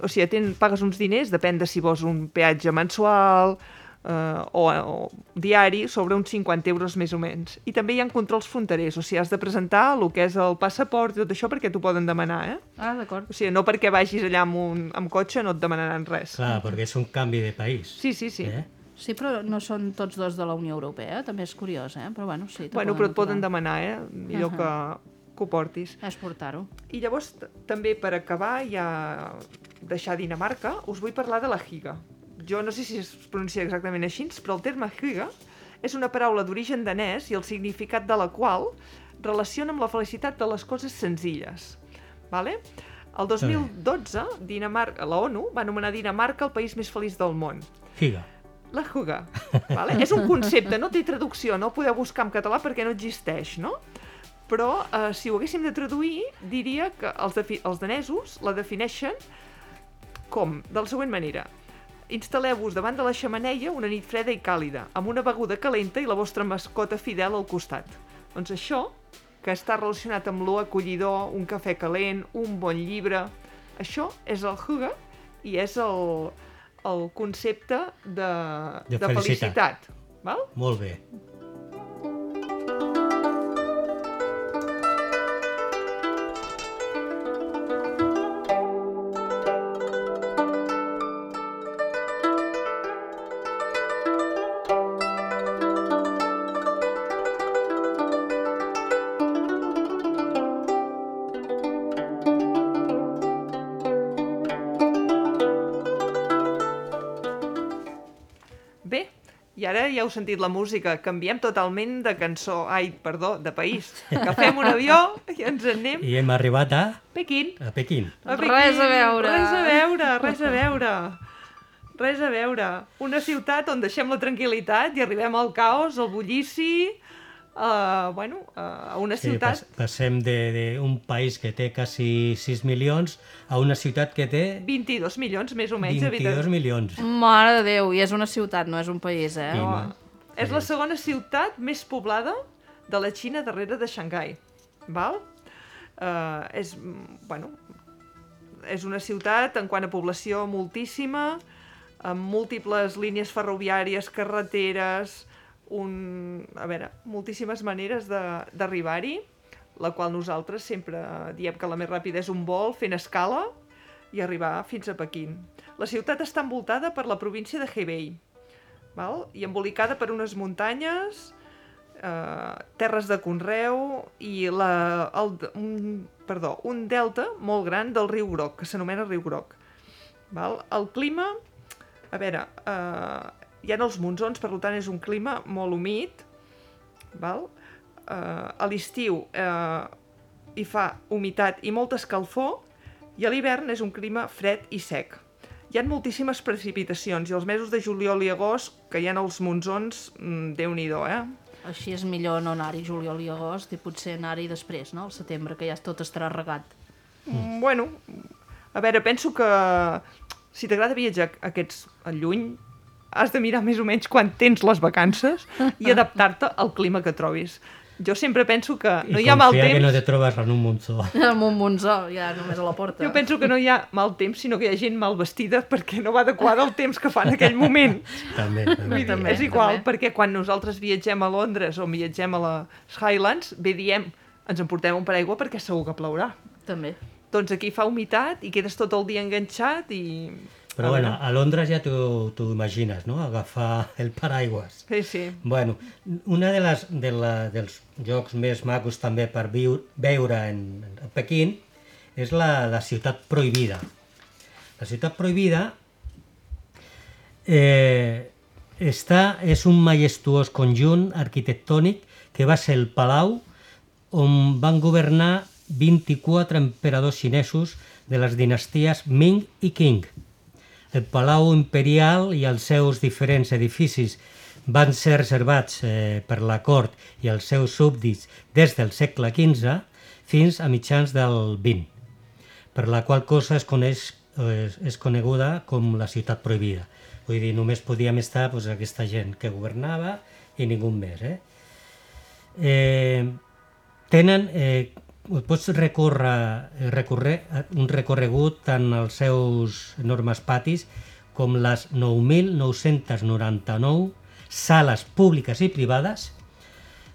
o sigui, ten, pagues uns diners, depèn de si vols un peatge mensual eh, o, o diari, sobre uns 50 euros més o menys. I també hi ha controls fronterers, o sigui, has de presentar el que és el passaport i tot això perquè t'ho poden demanar, eh? Ah, d'acord. O sigui, no perquè vagis allà amb, un, amb cotxe no et demanaran res. Clar, perquè és un canvi de país. Sí, sí, sí. Eh? Sí, però no són tots dos de la Unió Europea, també és curiós, eh? Però bueno, sí. Bueno, però et poden aturar. demanar, eh? Millor que, que ho portis. És portar-ho. I llavors, també per acabar, ja deixar Dinamarca, us vull parlar de la higa. Jo no sé si es pronuncia exactament així, però el terme higa és una paraula d'origen danès i el significat de la qual relaciona amb la felicitat de les coses senzilles. Vale? El 2012, Dinamarca, la ONU va anomenar Dinamarca el país més feliç del món. Higa. La juga. Vale? És un concepte, no té traducció, no ho podeu buscar en català perquè no existeix, no? Però eh, si ho haguéssim de traduir, diria que els, els danesos la defineixen com? De la següent manera. Instal·leu-vos davant de la xamaneia una nit freda i càlida, amb una beguda calenta i la vostra mascota fidel al costat. Doncs això, que està relacionat amb lo acollidor, un cafè calent, un bon llibre, això és el hygge i és el, el concepte de, De de felicitat. felicitat. Val? Molt. Bé, ja heu sentit la música. Canviem totalment de cançó, ai, perdó, de país. Agafem un avió i ens en anem I hem arribat a, Pequín. a Pequín. A Res a veure. Res a veure, res a veure. Res a veure. Una ciutat on deixem la tranquil·litat i arribem al caos, al bullici, uh, bueno, uh, a una Sí, ciutat... pas, passem d'un país que té quasi 6 milions a una ciutat que té 22 milions, més o menys, 22 milions. Mare de Déu, i és una ciutat, no és un país, eh? No, és la segona ciutat més poblada de la Xina darrere de Xangai. Val? Uh, és, bueno, és una ciutat en quant a població moltíssima, amb múltiples línies ferroviàries, carreteres, un, a veure, moltíssimes maneres d'arribar-hi, la qual nosaltres sempre diem que la més ràpida és un vol fent escala i arribar fins a Pequín. La ciutat està envoltada per la província de Hebei, val? i embolicada per unes muntanyes, eh, terres de conreu i la, el, un, perdó, un delta molt gran del riu Groc, que s'anomena riu Groc. Val? El clima, a veure, eh, hi ha els monsons, per tant és un clima molt humit, val? Eh, a l'estiu eh, hi fa humitat i molta escalfor, i a l'hivern és un clima fred i sec. Hi ha moltíssimes precipitacions i els mesos de juliol i agost, que hi ha els monsons, mm, déu-n'hi-do, eh? Així és millor no anar-hi juliol i agost i potser anar-hi després, no? Al setembre, que ja tot estarà regat. Mm. Bueno, a veure, penso que si t'agrada viatjar aquests lluny, has de mirar més o menys quan tens les vacances i adaptar-te al clima que trobis. Jo sempre penso que no I hi ha mal confia temps... que no te trobes en un monzó. Amb un monzó, ja només a la porta. Jo penso que no hi ha mal temps, sinó que hi ha gent mal vestida perquè no va adequada al temps que fa en aquell moment. també, també. dir, També, és igual, també. perquè quan nosaltres viatgem a Londres o viatgem a les Highlands, bé diem, ens emportem un paraigua perquè segur que plourà. També. Doncs aquí fa humitat i quedes tot el dia enganxat i... Però bueno, a Londres ja t'ho imagines, no? Agafar el paraigües. Sí, sí. Bueno, una de les, de la, dels llocs més macos també per viu, veure en, en Pequín és la, la ciutat prohibida. La ciutat prohibida eh, està, és un majestuós conjunt arquitectònic que va ser el palau on van governar 24 emperadors xinesos de les dinasties Ming i Qing. El Palau Imperial i els seus diferents edificis van ser reservats eh, per la cort i els seus súbdits des del segle XV fins a mitjans del XX, per la qual cosa es coneix eh, és, és coneguda com la ciutat prohibida. Vull dir, només podíem estar doncs, aquesta gent que governava i ningú més. Eh? Eh, tenen, eh, pots recórrer, recórrer un recorregut tant als seus enormes patis com les 9.999 sales públiques i privades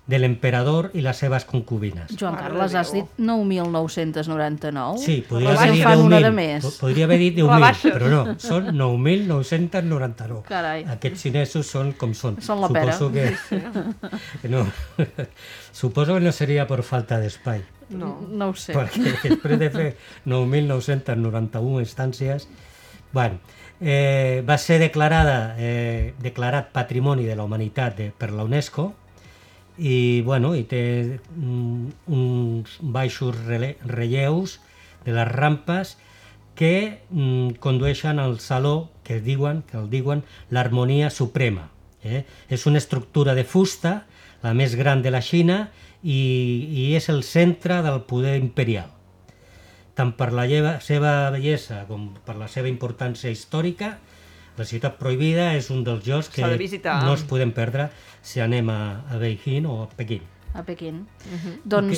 de l'emperador i les seves concubines. Joan Carles, has dit 9.999? Sí, podria Però haver dit en fan una de 10.000, més. po- podria haver dit La 10.000, baixa. però no, són 9.999. Carai. Aquests xinesos són com són. Són la pera. Suposo que, que no. Suposo que no seria per falta d'espai. No. No ho sé. perquè després de fer 9.991 instàncies, bueno, eh, va ser declarada, eh, declarat Patrimoni de la Humanitat de, per la UNESCO i, bueno, i té mm, uns baixos relleus de les rampes que mm, condueixen al saló que diuen que el diuen l'harmonia suprema. Eh? És una estructura de fusta, la més gran de la Xina, i, i és el centre del poder imperial. Tant per la seva bellesa com per la seva importància històrica, la ciutat prohibida és un dels llocs que de visitar. no es podem perdre si anem a, a Beijing o a Pequín. A Pequín. Doncs Què-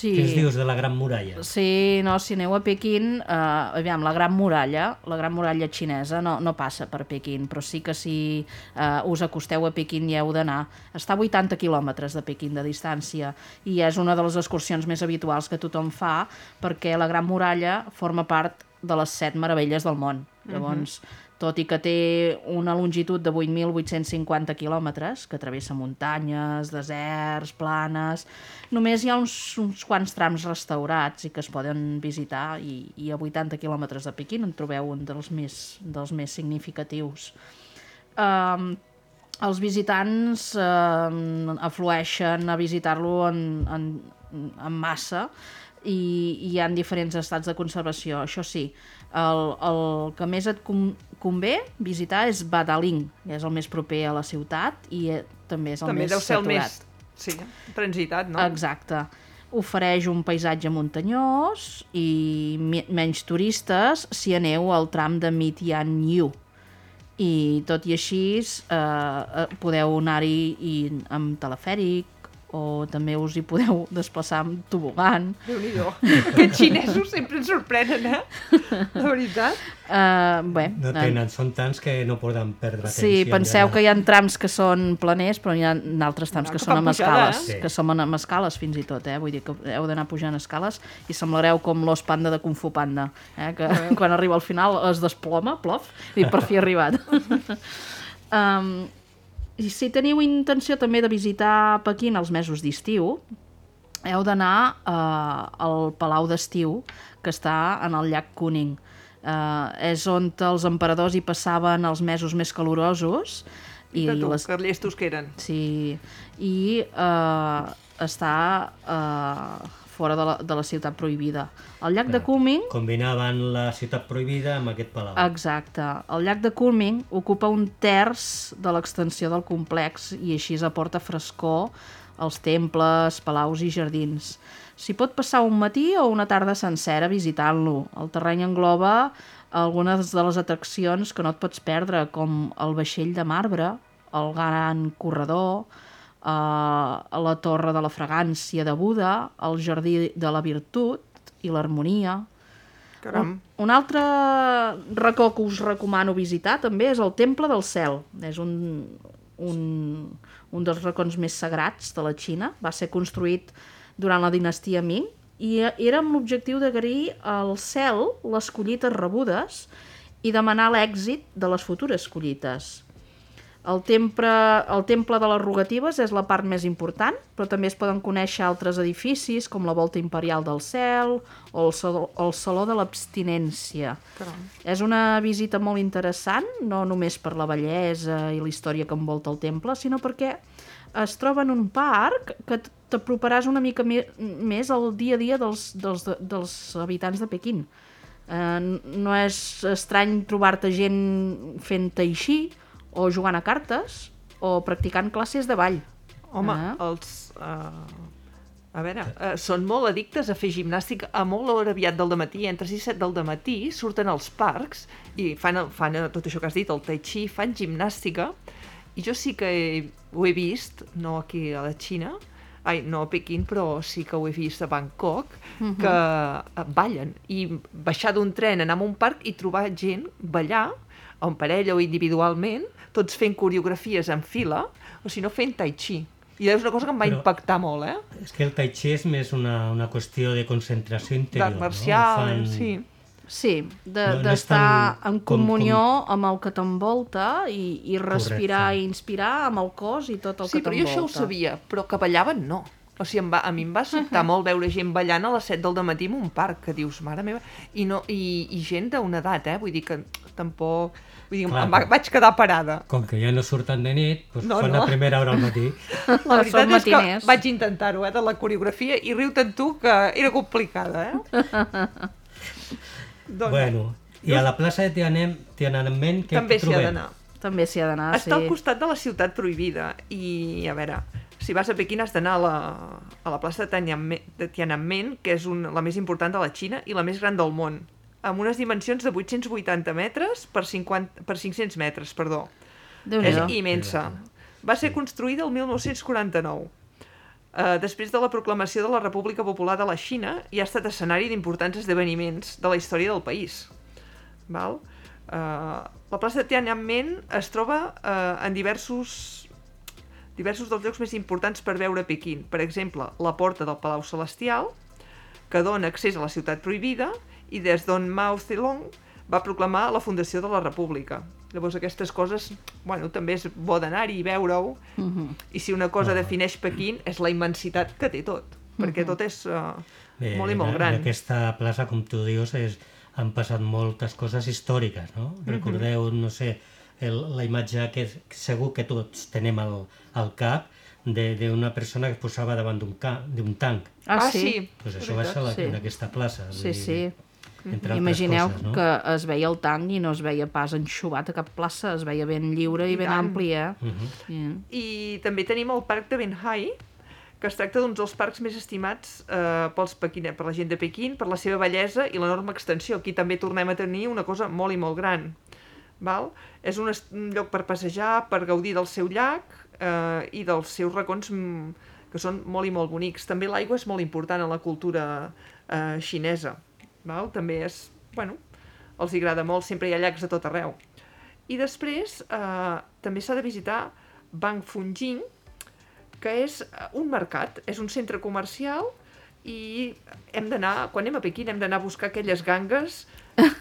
sí. Què ens dius de la Gran Muralla? Sí, no, si aneu a Pequín, eh, aviam, la Gran Muralla, la Gran Muralla xinesa no, no passa per Pequín, però sí que si eh, us acosteu a Pequín hi heu d'anar. Està a 80 quilòmetres de Pequín de distància i és una de les excursions més habituals que tothom fa perquè la Gran Muralla forma part de les set meravelles del món. Llavors, tot i que té una longitud de 8.850 quilòmetres, que travessa muntanyes, deserts, planes... Només hi ha uns, uns quants trams restaurats i que es poden visitar i, i a 80 quilòmetres de Pequín en trobeu un dels més, dels més significatius. Um, els visitants eh, aflueixen a visitar-lo en, en, en massa i, i hi ha diferents estats de conservació. Això sí, el, el que més et con convé visitar és Badaling, que és el més proper a la ciutat i eh, també és el També més deu ser el saturat. més sí, transitat, no? Exacte. Ofereix un paisatge muntanyós i me- menys turistes si aneu al tram de Mitian Yu. I tot i així eh, eh, podeu anar-hi i- amb telefèric o també us hi podeu desplaçar amb tobogan. Déu-n'hi-do. Aquests xinesos sempre ens sorprenen, eh? La veritat. Uh, bé, No eh, tenen, són tants que no poden perdre temps. Sí, penseu que hi ha trams que són planers, però hi ha altres trams No, que, que són amb pujada, escales, eh? Sí. que són amb escales fins i tot, eh? Vull dir que heu d'anar pujant escales i semblareu com l'os panda de Kung Fu Panda, eh? que quan arriba al final es desploma, plof, i per fi ha arribat. um, I si teniu intenció també de visitar Pequín els mesos d'estiu, heu d'anar eh, al Palau d'Estiu, que està en el llac Kuning. Eh, és on els emperadors hi passaven els mesos més calorosos i tu, les, que llestos que eren. Sí, i eh, està eh, fora de la, de la ciutat prohibida. El llac de Kunming Combinaven la ciutat prohibida amb aquest palau. Exacte. El llac de Kunming ocupa un terç de l'extensió del complex i així aporta frescor als temples, palaus i jardins. S'hi pot passar un matí o una tarda sencera visitant-lo. El terreny engloba algunes de les atraccions que no et pots perdre, com el vaixell de marbre, el gran corredor, eh, la torre de la fragància de Buda, el jardí de la virtut i l'harmonia, Caram. un, un altre racó que us recomano visitar també és el Temple del Cel. És un, un, un dels racons més sagrats de la Xina. Va ser construït durant la dinastia Ming i era amb l'objectiu d'agrair al cel les collites rebudes i demanar l'èxit de les futures collites. El temple, el temple de les rogatives és la part més important, però també es poden conèixer altres edificis com la Volta Imperial del Cel o el Saló, el Saló de l'Abstinència. És una visita molt interessant, no només per la bellesa i la història que envolta el temple, sinó perquè es troba en un parc que t'aproparàs una mica me- més al dia a dia dels, dels, dels habitants de Pequín. Eh, no és estrany trobar-te gent fent tai chi o jugant a cartes o practicant classes de ball. Home, Ah. els... Uh, a veure, uh, són molt addictes a fer gimnàstica a molt hora aviat del matí, entre 6 i 7 del matí, surten als parcs i fan, fan eh, tot això que has dit, el tai chi, fan gimnàstica, i jo sí que he, ho he vist, no aquí a la Xina, ai, no a Pequín, però sí que ho he vist a Bangkok, que eh, ballen, i baixar d'un tren, anar a un parc i trobar gent ballar, en parella o individualment, tots fent coreografies en fila, o si no fent tai chi. I és una cosa que em va Però- impactar molt, eh? És que el tai chi és més una, una qüestió de concentració interior. D'art marcial, no? Ho sí. Sí, de- No- no d'estar en com- comunió amb el que t'envolta i, i respirar Correcte. i inspirar amb el cos i tot el Sí, que però t'envolta. jo això ho sabia, però que ballaven no. O sigui, em va, a mi em va sobtar molt veure gent ballant a les 7 del matí en un parc, que dius, mare meva, i, no, i, i gent d'una edat, eh? Vull dir que tampoc... Vull dir, Clar, em va, vaig quedar parada. Com que ja no surten de nit, doncs No, fan no. a primera hora al matí. La Són veritat és que matiners. vaig intentar-ho, eh, de la coreografia, i riu-te'n tu, que era complicada, eh? doncs, bueno, i a la plaça de Tianem, Tiananmen, què també s'hi ha d'anar. També s'hi ha d'anar, Està sí. al costat de la ciutat prohibida i, a veure, si vas a Pequín has d'anar a, la, a la plaça de Tiananmen, de Tiananmen que és un, la més important de la Xina i la més gran del món, amb unes dimensions de 880 metres per, 50, per 500 metres, perdó. És immensa. Va ser construïda el 1949. Uh, després de la proclamació de la República Popular de la Xina i ha estat escenari d'importants esdeveniments de la història del país. Val? Uh, la plaça de Tiananmen es troba uh, en diversos diversos dels llocs més importants per veure Pequín. Per exemple, la porta del Palau Celestial, que dona accés a la ciutat prohibida i des d'on Mao Zedong va proclamar la fundació de la República. Llavors aquestes coses, bueno, també és bo d'anar-hi i veure-ho, Mhm. i si una cosa defineix Pequín és la immensitat que té tot, perquè tot és uh, Bé, molt i molt gran. En aquesta plaça, com tu dius, és, han passat moltes coses històriques, no? Mhm. Recordeu, no sé, el, la imatge que segur que tots tenem al, al cap de- d'una persona que es posava davant d'un tanc. Ah, sí? Pues és això va ser la, Sí. en aquesta plaça. Sí, dir, sí. Entre Imagineu coses, no? que es veia el tanc i no es veia pas enxuvat a cap plaça, es veia ben lliure i, I ben tant. ampli, eh? Mhm. Sí. I també tenim el parc de Benhai, que es tracta d'un dels parcs més estimats eh, pels pequine, per la gent de Pequín, per la seva bellesa i l'enorme extensió. Aquí també tornem a tenir una cosa molt i molt gran. Val? És un, un lloc per passejar, per gaudir del seu llac eh, i dels seus racons mm, que són molt i molt bonics. També l'aigua és molt important en la cultura eh, xinesa. Val? També és, bueno, els agrada molt, sempre hi ha llacs a tot arreu. I després eh, també s'ha de visitar Bang Funjing, que és eh, un mercat, és un centre comercial i hem d'anar, quan anem a Pequín, hem d'anar a buscar aquelles gangues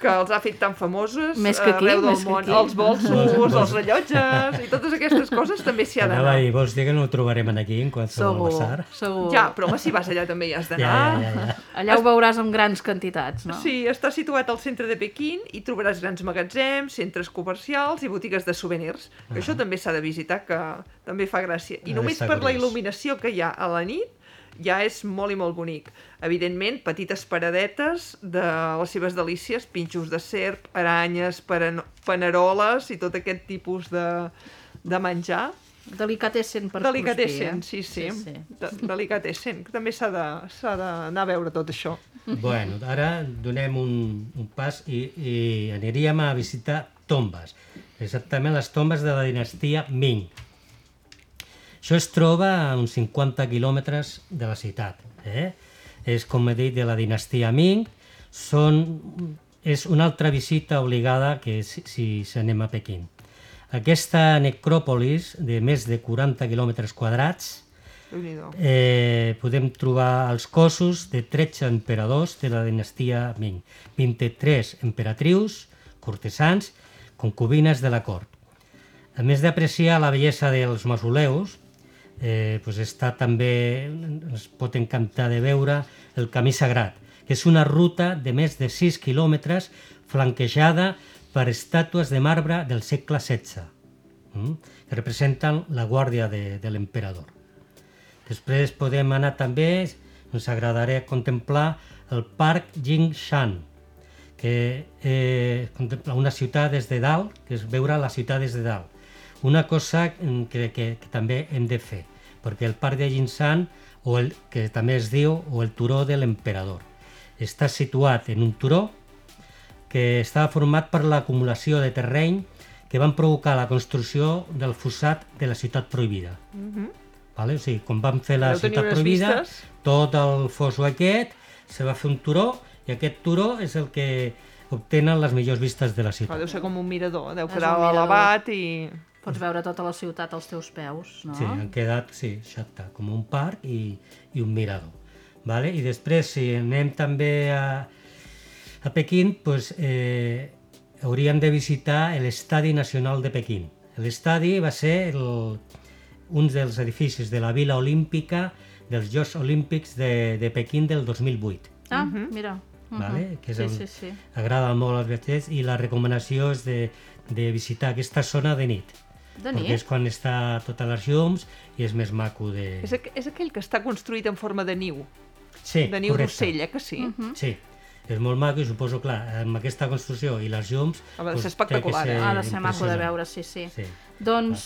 que els ha fet tan famoses Més que aquí, arreu del més que món. aquí. Els bolsos, els rellotges i totes aquestes coses també s'hi ha d'anar. i vols dir que no ho trobarem aquí en qualsevol Segur, bazar? segur. Ja, però home, si vas allà també hi has Ja, d'anar. ja, ja, ja. Allà ho veuràs en grans quantitats, no? Sí, està situat al centre de Pequín i trobaràs grans magatzems, centres comercials i botigues de souvenirs. Que això també s'ha de visitar, que també fa gràcia. I només per la il·luminació que hi ha a la nit ja és molt i molt bonic. Evidentment, petites paradetes de les seves delícies, pinxos de serp, aranyes, paneroles i tot aquest tipus de, de menjar. Delicatessen per Delicatessen, cruspir, sí, eh? sí. sí, sí. De- Delicatessen, que també s'ha d'anar a veure tot això. Bueno, ara donem un, un pas i, i aniríem a visitar tombes, exactament les tombes de la dinastia Ming. Això es troba a uns 50 quilòmetres de la ciutat. Eh? És, com he dit, de la dinastia Ming. Són, és una altra visita obligada que si, si, anem a Pequín. Aquesta necròpolis de més de 40 quilòmetres quadrats eh, podem trobar els cossos de 13 emperadors de la dinastia Ming, 23 emperatrius, cortesans, concubines de la cort. A més d'apreciar la bellesa dels mausoleus, eh, pues està també, ens pot encantar de veure el Camí Sagrat, que és una ruta de més de 6 quilòmetres flanquejada per estàtues de marbre del segle XVI, mm, que representen la guàrdia de, de l'emperador. Després podem anar també, ens agradarà contemplar el Parc Jingshan, que eh, contempla una ciutat des de dalt, que és veure la ciutat des de dalt. Una cosa mm, que, que, que també hem de fer, perquè el Parc de Jingshan, o el, que també es diu, o el turó de l'emperador, està situat en un turó que estava format per l'acumulació de terreny que van provocar la construcció del fossat de la ciutat prohibida. Vale? O sigui, quan van fer la Deu tenir ciutat prohibida, vistes. tot el fosso aquest, se va fer un turó, i aquest turó és el que obtenen les millors vistes de la ciutat. deu ser com un mirador, deu quedar elevat i... Pots veure tota la ciutat als teus peus, no? Sí, han quedat, sí, exacte, com un parc i, i un mirador. Vale? I després, si anem també a, a Pequín, pues, eh, hauríem de visitar l'Estadi Nacional de Pequín. L'estadi va ser el, un dels edificis de la Vila Olímpica dels Jocs Olímpics de, de Pequín del 2008. Ah, mira. Mhm. Vale? Que és Sí, el- sí, sí. Agrada molt als viatgers i la recomanació és de, de visitar aquesta zona de nit. De Perquè és nit? quan està totes les llums i és més maco de... És, aqu és aquell que està construït en forma de niu, Sí, de niu d'ocell, eh, que sí? Mhm. Sí, és molt maco i suposo, clar, amb aquesta construcció i les llums... Ha de doncs, ser espectacular, eh? Ha de ser maco de veure, sí, sí. Sí. Doncs,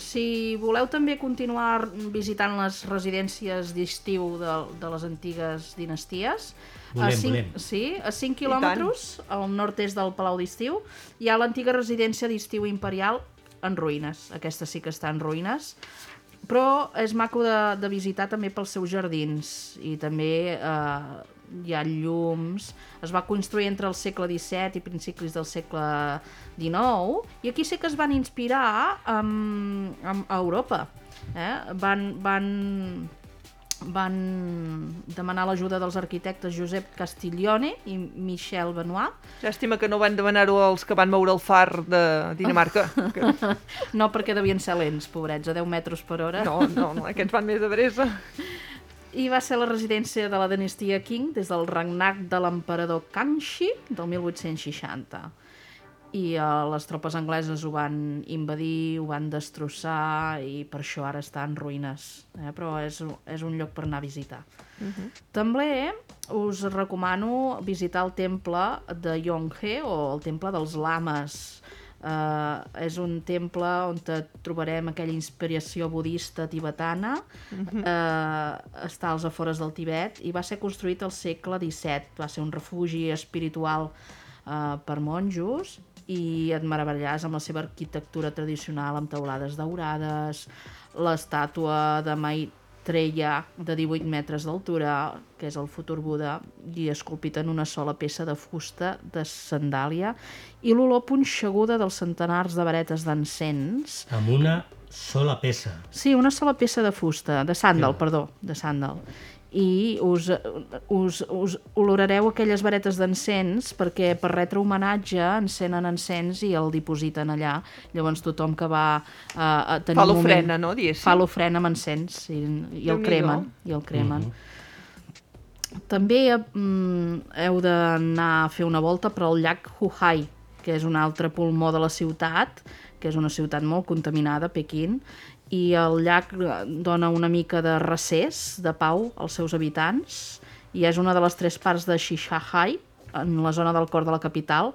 si voleu també continuar visitant les residències d'estiu de, de les antigues dinasties, Volem, a cinc, volem. Sí, a 5 tant. quilòmetres al nord-est del Palau d'Estiu hi ha l'antiga residència d'estiu imperial en ruïnes. Aquesta sí que està en ruïnes, però és maco de, de visitar també pels seus jardins i també eh, hi ha llums. Es va construir entre el segle XVII i principis del segle XIX i aquí sí que es van inspirar amb, amb, a Europa. Eh? Van, van, van demanar l'ajuda dels arquitectes Josep Castiglione i Michel Benoit. Llàstima que no van demanar-ho als que van moure el far de Dinamarca. Que... No perquè devien ser lents, pobrets, a 10 metres per hora. No, no, no, aquests van més de bresa. I va ser la residència de la dinastia Qing des del regnat de l'emperador Kangxi del 1860. I eh, les tropes angleses ho van invadir, ho van destrossar i per això ara està en ruïnes. Eh? Però és, és un lloc per anar a visitar. També us recomano visitar el temple de Yonghe o el temple dels lames. Uh, és un temple on te trobarem aquella inspiració budista tibetana. uh, està als afores del Tibet i va ser construït al segle XVII. Va ser un refugi espiritual uh, per monjos i et meravellaràs amb la seva arquitectura tradicional amb teulades daurades, l'estàtua de Maitreya de 18 metres d'altura, que és el futur Buda, i esculpit en una sola peça de fusta de sandàlia, i l'olor punxeguda dels centenars de varetes d'encens. Amb una sola peça. Sí, una sola peça de fusta, de sàndal, perdó, de sàndal. I us, us, us olorareu aquelles varetes d'encens perquè per retre homenatge encenen encens i el dipositen allà. Llavors tothom que va uh, a tenir Fa l'ofrena, no, diguéssim? Fa l'ofrena amb encens i, i el cremen. I el cremen. També mm, heu d'anar a fer una volta per al llac Huhai, que és un altre pulmó de la ciutat, que és una ciutat molt contaminada, Pequín, i el llac eh, dona una mica de recés, de pau als seus habitants i és una de les tres parts de Shishahai, en la zona del cor de la capital,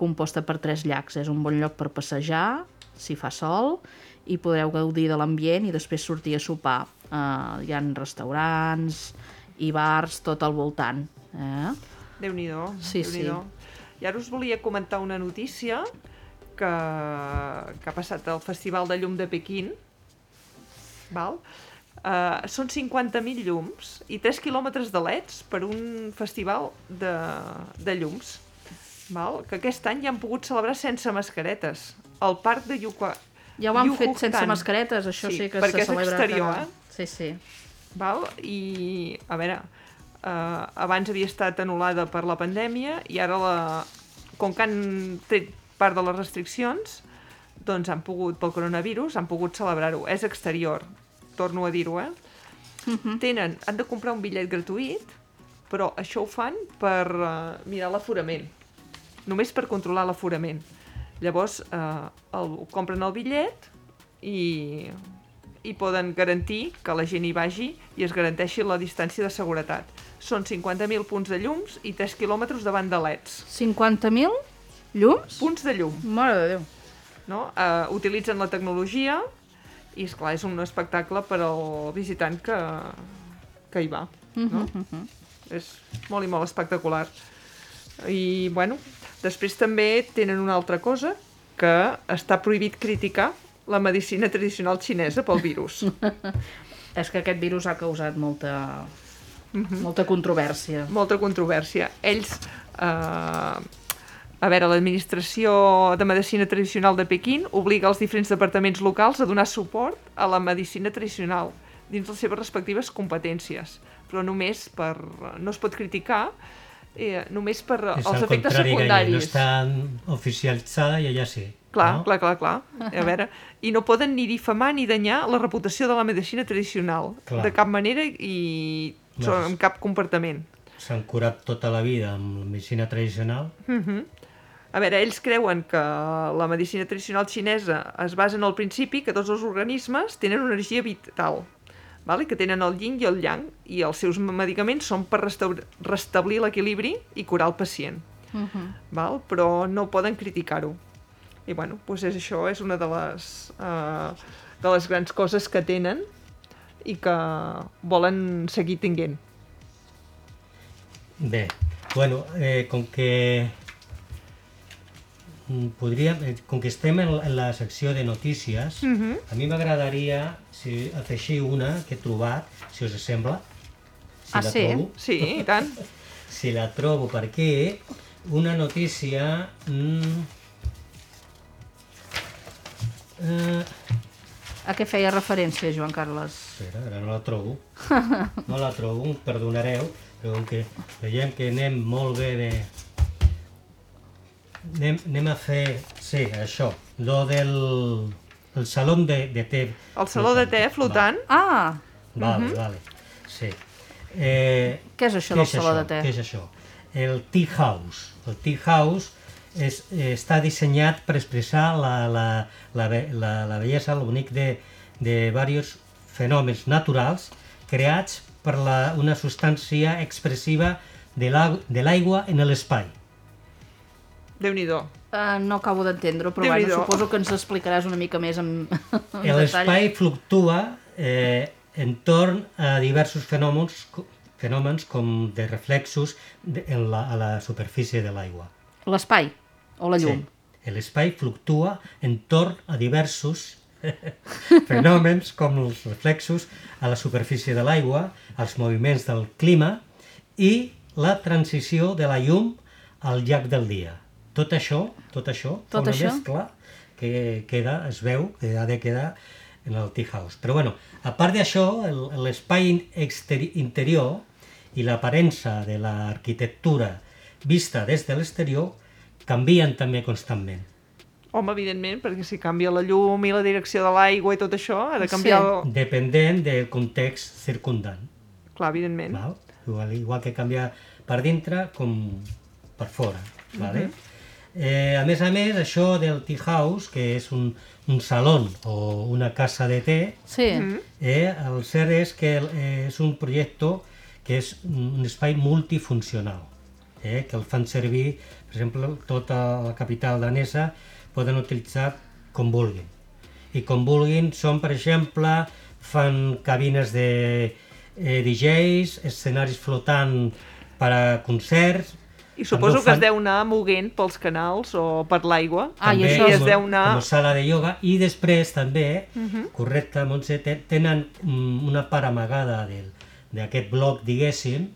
composta per tres llacs. És un bon lloc per passejar, si fa sol, i podreu gaudir de l'ambient i després sortir a sopar. Uh, hi han restaurants i bars tot al voltant. Eh? Déu-n'hi-do, Sí, déu I ara us volia comentar una notícia que, que ha passat al Festival de Llum de Pequín. Val? Uh, són 50.000 llums i 3 quilòmetres de leds per un festival de, de llums. Val? Que aquest any ja han pogut celebrar sense mascaretes. Al parc de Yucua... Ja ho han fet Yucatán. sense mascaretes, això sí, Sí, que perquè se és celebra... exterior, cada- eh? Sí, sí. Val? I, a veure, uh, abans havia estat anul·lada per la pandèmia i ara, la, com que han tret part de les restriccions, doncs han pogut, pel coronavirus, han pogut celebrar-ho. És exterior, torno a dir-ho, eh? Tenen, han de comprar un bitllet gratuït, però això ho fan per uh, mirar l'aforament. Només per controlar l'aforament. Llavors, eh, el, compren el bitllet i, i poden garantir que la gent hi vagi i es garanteixi la distància de seguretat. Són 50.000 punts de llums i 3 quilòmetres davant de leds. 50.000 llums? Punts de llum, Mare de Déu. no? Uh, utilitzen la tecnologia i, és clar és un espectacle per al visitant que, que hi va. No? És molt i molt espectacular. I, bueno, després també tenen una altra cosa, que està prohibit criticar la medicina tradicional xinesa pel virus. És que aquest virus ha causat molta, molta controvèrsia. molta controvèrsia. Ells, eh, a veure, l'administració de medicina tradicional de Pequín obliga els diferents departaments locals a donar suport a la medicina tradicional dins les seves respectives competències, però només per... no es pot criticar, eh, només per És els efectes secundaris. no està oficialitzada i allà sí. Clar, no? clar, clar, clar. A veure, i no poden ni difamar ni danyar la reputació de la medicina tradicional, Clar. de cap manera i No, amb cap comportament. S'han curat tota la vida amb la medicina tradicional. A veure, ells creuen que la medicina tradicional xinesa es basa en el principi que tots els organismes tenen una energia vital, vale? que tenen el yin i el yang, i els seus medicaments són per restablir l'equilibri i curar el pacient. val? Però no poden criticar-ho. I bueno, doncs és això, és una de les, uh, de les grans coses que tenen i que volen seguir tinguent. Bé, bueno, eh, com que podríem, eh, com que estem en, en la secció de notícies, Mhm. a mi m'agradaria si afegir una que he trobat, si us sembla. Si Ah, la sí? trobo, Sí, i tant. si la trobo, perquè una notícia... Mm, eh, A què feia referència, Joan Carles? Espera, ara no la trobo. No la trobo, em perdonareu, però com que veiem que anem molt bé de... Anem, anem a fer, sí, això, lo del el saló de, de te. El saló de te flotant, Ah, Va, vale, vale, sí. Eh, què és això què del saló de te? Què és això? El tea house. El tea house és, eh, està dissenyat per expressar la, la, la, la, la bellesa, el bonic de, de diversos fenòmens naturals creats per la, una substància expressiva de l'aigua en l'espai. Déu-n'hi-do. Uh, no acabo d'entendre, però bueno, suposo que ens explicaràs una mica més en, en L'espai fluctua eh, entorn a diversos fenòmens, fenòmens com de reflexos de, en la, a la superfície de l'aigua. L'espai o la llum. Sí. L'espai fluctua entorn a diversos fenòmens com els reflexos a la superfície de l'aigua, els moviments del clima i la transició de la llum al llarg del dia. Tot això, tot això, Tot una això? mescla que queda, es veu que ha de quedar en el tea house. Però bueno, a part d'això, el- l'espai interior i l'aparença de l'arquitectura vista des de l'exterior canvien també constantment. Home, evidentment, perquè si canvia la llum i la direcció de l'aigua i tot això, ha de canviar... Sí. El... Dependent del context circundant. Clar, evidentment. Val? Igual, igual que canvia per dintre com per fora. Vale? Eh, a més a més, això del tea house, que és un, un saló o una casa de té, Sí, eh, el cert és que eh, és un projecte que és un espai multifuncional, eh, que el fan servir, per exemple, tota la capital danesa poden utilitzar com vulguin. I com vulguin són, per exemple, fan cabines de eh, DJs, escenaris flotant per a concerts, I suposo que es deu anar moguent pels canals o per l'aigua. Ah, i també això I es deu anar... com a sala de ioga i després també, correcte, Montse, te- tenen una part amagada del- d'aquest bloc, diguéssim,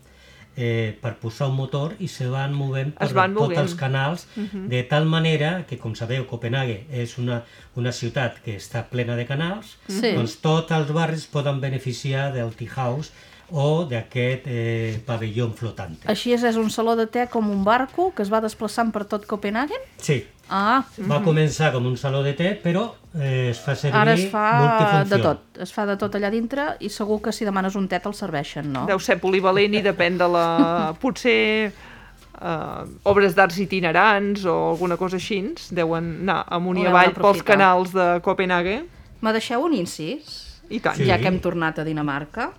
eh, per posar un motor i se van movent per Es van tots movent. els canals, de tal manera que, com sabeu, Copenhague és una, una ciutat que està plena de canals, Sí. doncs tots els barris poden beneficiar del tea house o d'aquest eh, pavelló flotant. així és, és un saló de te com un barco que es va desplaçant per tot Copenhagen? Sí, Ah, va començar com un saló de té, però eh, es fa servir ara es fa de tot, es fa de tot allà dintre i segur que si demanes un te te'l serveixen, no? Deu ser polivalent i depèn de la... Potser uh, obres d'arts itinerants o alguna cosa així deuen anar amunt i avall pels canals de Copenhague. Me deixeu un incís? I tant. Sí. ja que hem tornat a Dinamarca,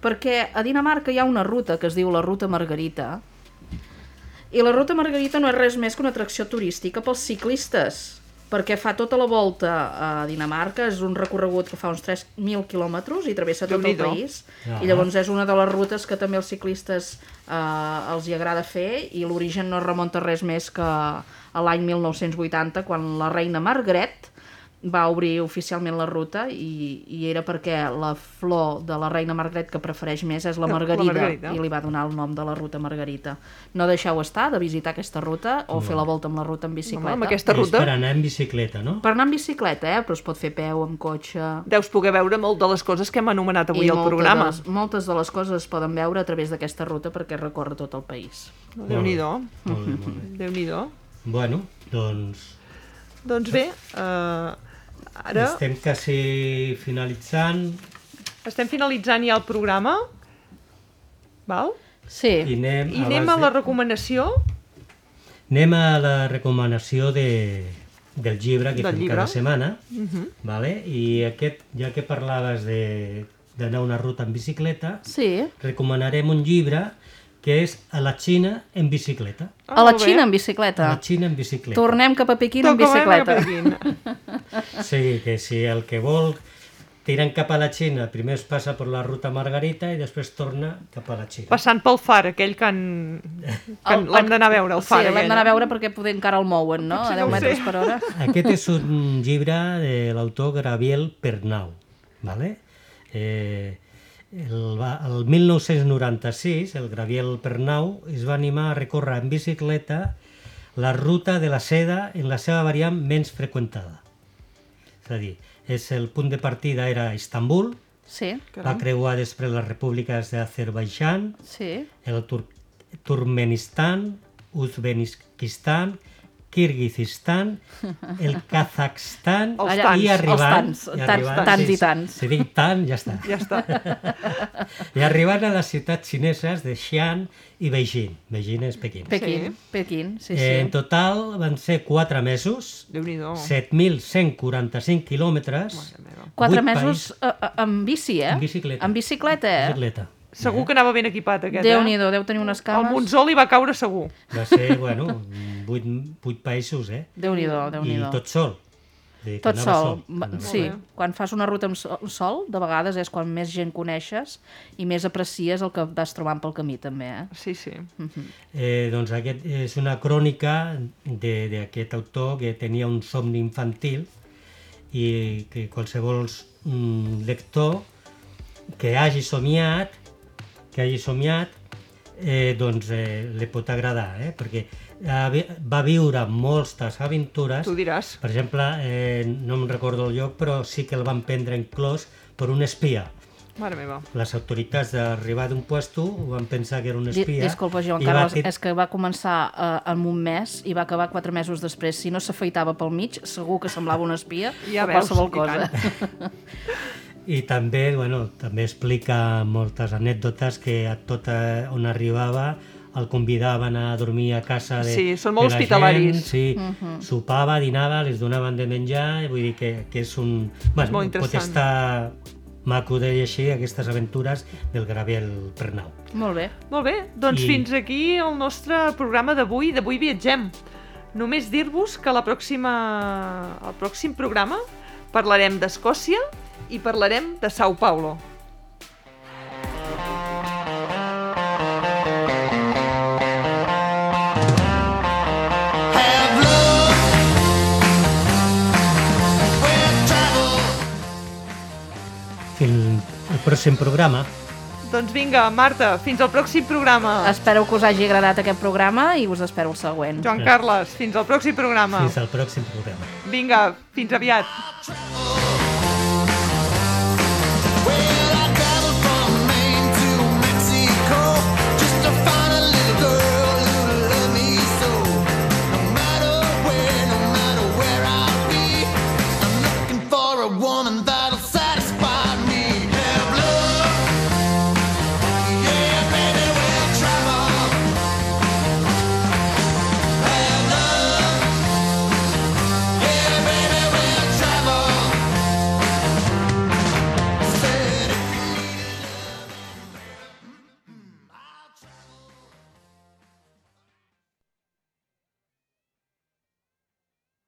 perquè a Dinamarca hi ha una ruta que es diu la Ruta Margarita, i la Ruta Margarita no és res més que una atracció turística pels ciclistes, perquè fa tota la volta a Dinamarca, és un recorregut que fa uns 3.000 quilòmetres i travessa tot el país, Ah. i llavors és una de les rutes que també els ciclistes eh, els hi agrada fer, i l'origen no es remunta res més que a l'any 1980, quan la reina Margaret va obrir oficialment la ruta i, i era perquè la flor de la reina Margaret que prefereix més és la La margarida, margarida. i li va donar el nom de la ruta Margarita. No deixeu estar de visitar aquesta ruta o fer la volta amb la ruta en bicicleta. Home, amb aquesta És ruta per anar en bicicleta, no? Per anar en bicicleta, eh? però es pot fer peu, amb cotxe... deus poder veure molt de les coses que hem anomenat avui I al programa. De les, moltes de les coses es poden veure a través d'aquesta ruta perquè recorre tot el país. Déu-n'hi-do. Déu-n'hi-do. Bueno, doncs Doncs bé, uh, ara estem quasi finalitzant estem finalitzant ja el programa. Val? Sí, i anem, I anem abans a la de- recomanació. anem a la recomanació de, del llibre que Del fem llibre. cada setmana, vale? i aquest, ja que parlaves de- d'anar una ruta en bicicleta, sí. recomanarem un llibre que és A la Xina en bicicleta. Ah, a la bé. Xina en A bicicleta. la Xina en bicicleta. Tornem cap a Pequín en bicicleta. Pequín. Sí, que si el que vol tirant cap a la Xina, primer es passa per la ruta Margarita i després torna cap a la Xina. Passant pel far, aquell que, en... que El- l'hem d'anar a veure, el far. Sí, l'hem d'anar a eh? veure perquè poder encara el mouen, no? Potser A 10 no metres sé. per hora. Aquest és un llibre de l'autor Gabriel Pernau, ¿vale? Eh, el, va- el 1996, el Gabriel Pernau es va animar a recórrer en bicicleta la ruta de la seda en la seva variant menys freqüentada. És a dir, és el punt de partida era Istanbul, Sí, va creuar després les repúbliques d'Azerbaixan, sí. el Tur Turkmenistan, Uzbekistan, Kirguizistan, el Kazakhstan Allà- i tants, arribant... els tants, tants, arribant- tants sí, i tants. Si dic tant, ja està. Ja està. I arribant a les ciutats xineses de Xi'an i Beijing. Beijing és Pequín. Pequín, Pequín, sí, Eh, en sí. total van ser 4 mesos, Déu-n'hi-do. 7.145 quilòmetres, Mare meva. Quatre vuit mesos a, a, en bici, eh? En bicicleta. En bicicleta, eh? bicicleta. Segur que anava ben equipat, aquest, Déu-n'hi-do, eh? deu tenir unes El cames. Monzó li va caure segur. Va ser, bueno, 8, 8 països, eh? Déu-n'hi-do, I Déu-n'hi-do. tot sol. Vull dir que Tot sol. Anava Sí, quan fas una ruta amb sol, sol, de vegades és quan més gent coneixes i més aprecies el que vas trobant pel camí, també, eh? Sí, sí. Eh, doncs aquest és una crònica de- d'aquest autor que tenia un somni infantil i que qualsevol mm, lector que hagi somiat que hagi somiat eh, doncs eh, li pot agradar eh? perquè ha vi- va viure moltes aventures Tu diràs. per exemple, eh, no em recordo el lloc però sí que el van prendre en clos per un espia Mare meva. les autoritats d'arribar d'un puesto van pensar que era un espia Disculpa, Joan va Carles, tit- és que va començar eh, en un mes i va acabar quatre mesos després. Si no s'afeitava pel mig, segur que semblava un espia Ja o veus, qualsevol i cosa. I també, bueno, també explica moltes anècdotes que a tot eh, on arribava el convidaven a dormir a casa de, Sí, són molt de la hospitalaris. Gent, sí, sopava, dinava, les donaven de menjar, vull dir que, que és un... Bueno, molt pot estar maco de llegir aquestes aventures del Gabriel Pernau. Molt bé. Molt bé, doncs I- fins aquí el nostre programa d'avui, d'avui viatgem. Només dir-vos que la pròxima, el pròxim programa parlarem d'Escòcia i parlarem de Sao Paulo. Fins el pròxim programa. Doncs vinga, Marta, fins al pròxim programa. Espero que us hagi agradat aquest programa i us espero el següent. Joan Carles, fins al pròxim programa. Fins al pròxim programa. Vinga, fins aviat.